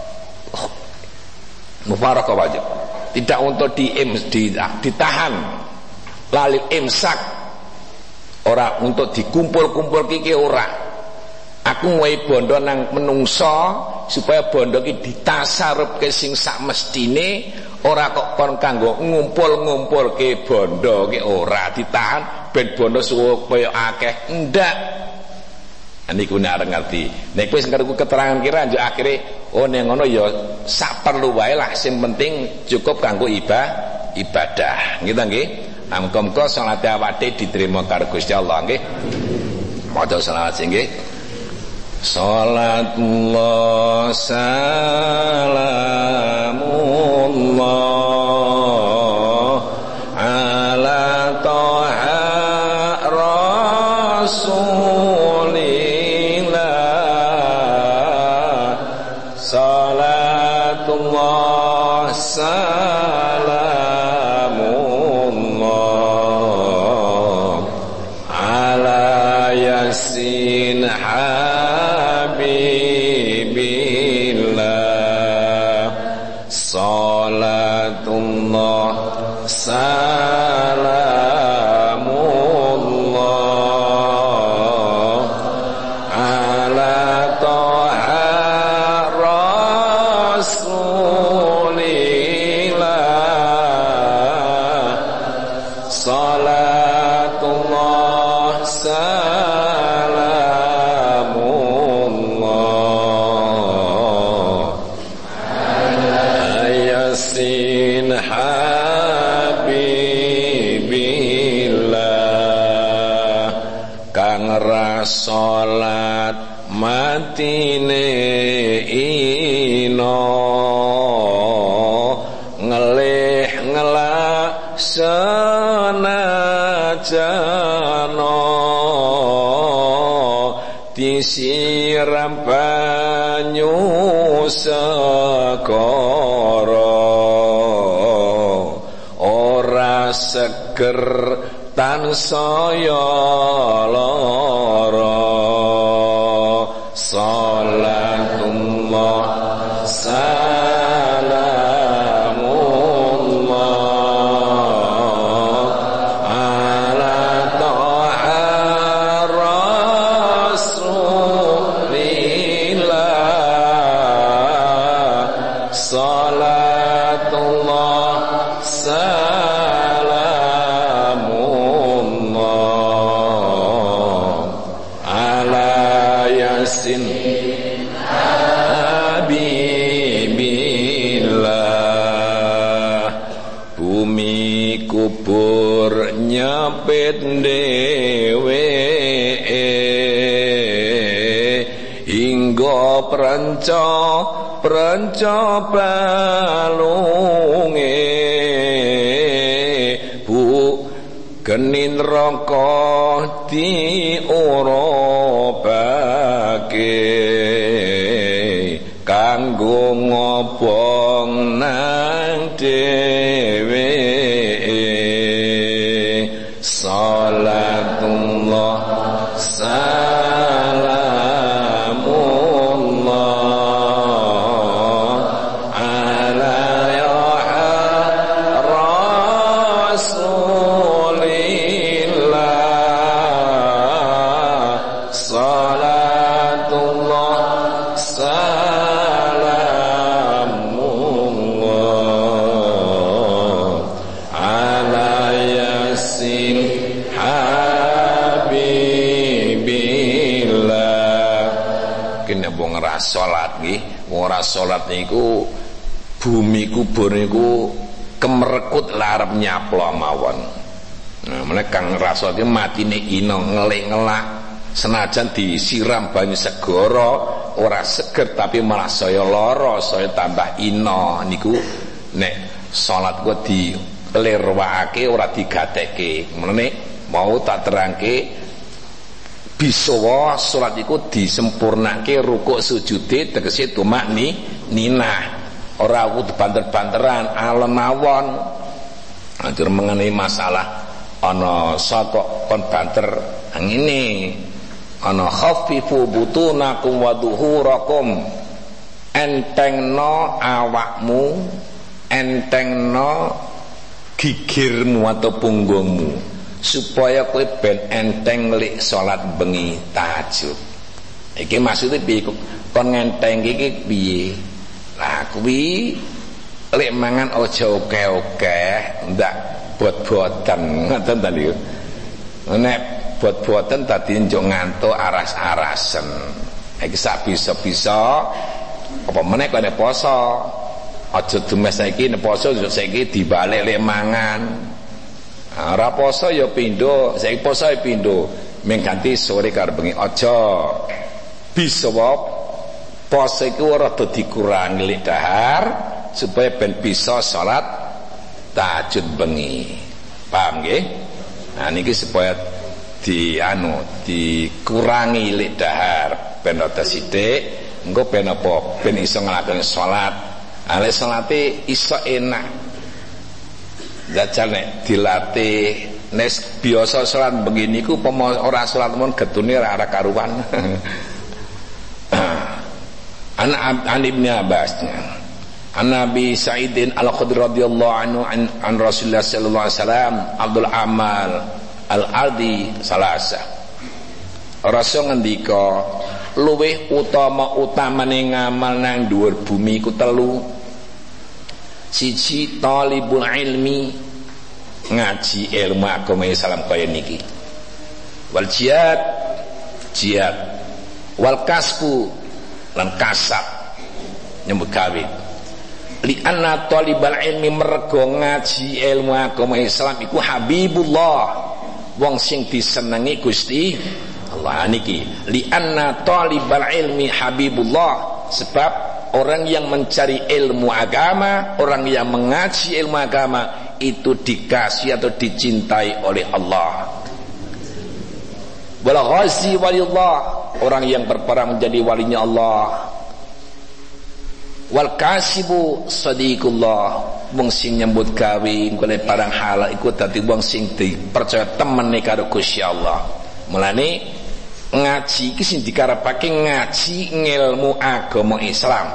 mufarakah wajib tidak untuk di, di, ditahan. Lalil imsak. Ora untuk dikumpul-kumpul kiki ora. Aku ngwai bondo nang menungso supaya bondo ki ditasarup ke sing sak mestine ora kok kon kanggo ngumpul-ngumpul ke bondo ki ora. Ditahan ben bondo supaya akeh. Ndak niku nek arep ngerti. Nek wis ngerti keterangan kira njuk akhire oh nek ngono ya sak perlu wae lah. Sing penting cukup kanggo ibadah. Ibadah gitu nggih? Muga-muga salat awake diterima karo Gusti Allah nggih? Maca selawat nggih. Salatullah salamullah disiram banyu sekara ora seger tansaya lara pranca pranca balunge bu genin raka ora salat niku bumi kubur niku kemerekut larep nyaplo mawon. Nah, mereka kang rasa iki matine ino ngelik-ngelak senajan disiram banyu segara ora seger tapi malah saya lara, saya tambah ino niku nek salat ku di lirwake ora digatekke. Menene mau tak terangke bisawa salat iku disempurnake rukuk sujude tegese tumak ni ninah. Ora kudu banter-banteran alon mawon. Atur mengenai masalah ana saka kon banter ngene. Ana khaffifu butunakum wa dhuhurakum entengno awakmu entengno gigirmu atau punggungmu supaya kowe ben enteng lik salat bengi tahajud. Iki maksudnya piye kon ngenteng iki piye? Lah kuwi lek mangan aja oke-oke ndak bot-boten ngoten ta niku nek bot-boten dadi njuk ngantuk aras-arasen. Iki sak bisa-bisa apa meneh kene poso? Aja demes saiki nek poso saiki dibalik lek mangan ora poso ya pindho saiki poso ya pindho. Ming ganti sore karo bengi aja. Bisa poso iku ora dikurangi lek dahar supaya ben bisa salat tahajud bengi. Paham nggih? Nah niki supaya di anu dikurangi lek dahar. Ben ora sithik engko ben apa ben iso nglakoni salat. Ale salate iso enak Jajal nek dilatih nes biasa salat begini ku ora salat mon getune ora ora karuan. An an Ibnu Abbas. An Nabi Sa'idin Al-Khudri radhiyallahu anhu an, an Rasulullah sallallahu alaihi wasallam Abdul Amal Al-Ardi salasa. Rasul ngendika luweh utama utamane ngamal nang dhuwur bumi ku telu siji talibul ilmi ngaji ilmu agama Islam kaya niki. Wal jihad jihad. Wal kasbu lan kasab. Nyambut gawe. Li anna talibal ilmi mergo ngaji ilmu agama Islam iku habibullah. Wong sing disenengi Gusti Allah niki. Li anna talibal ilmi habibullah. Sebab orang yang mencari ilmu agama, orang yang mengaji ilmu agama itu dikasih atau dicintai oleh Allah. Wal ghazi orang yang berperang menjadi walinya Allah. Wal kasibu sadiqullah. Wong sing nyambut gawe golek barang halal iku dadi wong sing dipercaya temene karo Gusti Allah. Mulane ngaji iki sing dikarepake ngaji ngilmu agama Islam.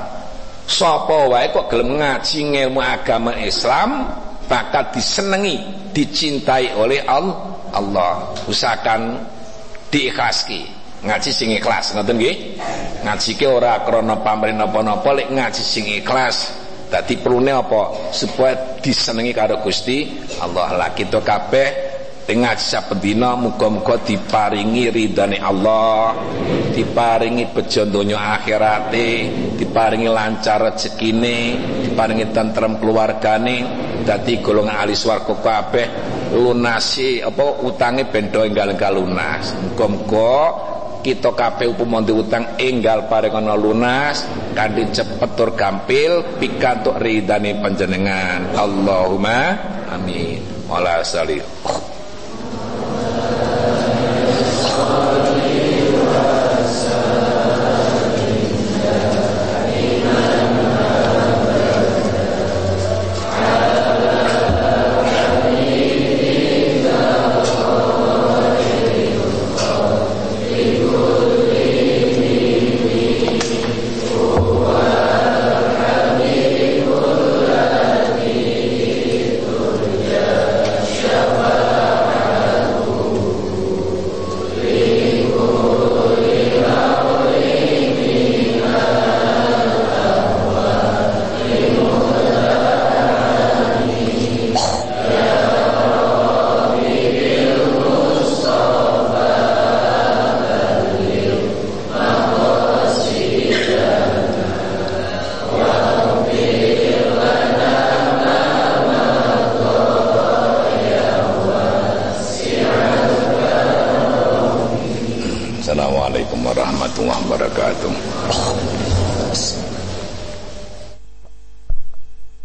Sapa wae kok gelem ngaji ngilmu agama Islam? Bakal disenengi dicintai oleh Allah. Usahakan diikhlaski ngaji sing ikhlas ngoten nggih? Ngaji ke ora krana pamrih napa-napa lek ngaji sing ikhlas dadi perune apa? Supaya disenengi karo Gusti Allah. Lah kita kabeh ngaji saben dina muga-muga diparingi ridane Allah diparingi bejo donya akhirate diparingi lancar rezekine diparingi tentrem keluargane. Dadi golongan ahli swarga kabeh lunasi apa utange ben enggal-enggal lunas. Muga-muga kita kabeh upama utang enggal paringana lunas kanthi cepet tur gampil pikantuk ridane panjenengan. Allahumma amin. Wala salih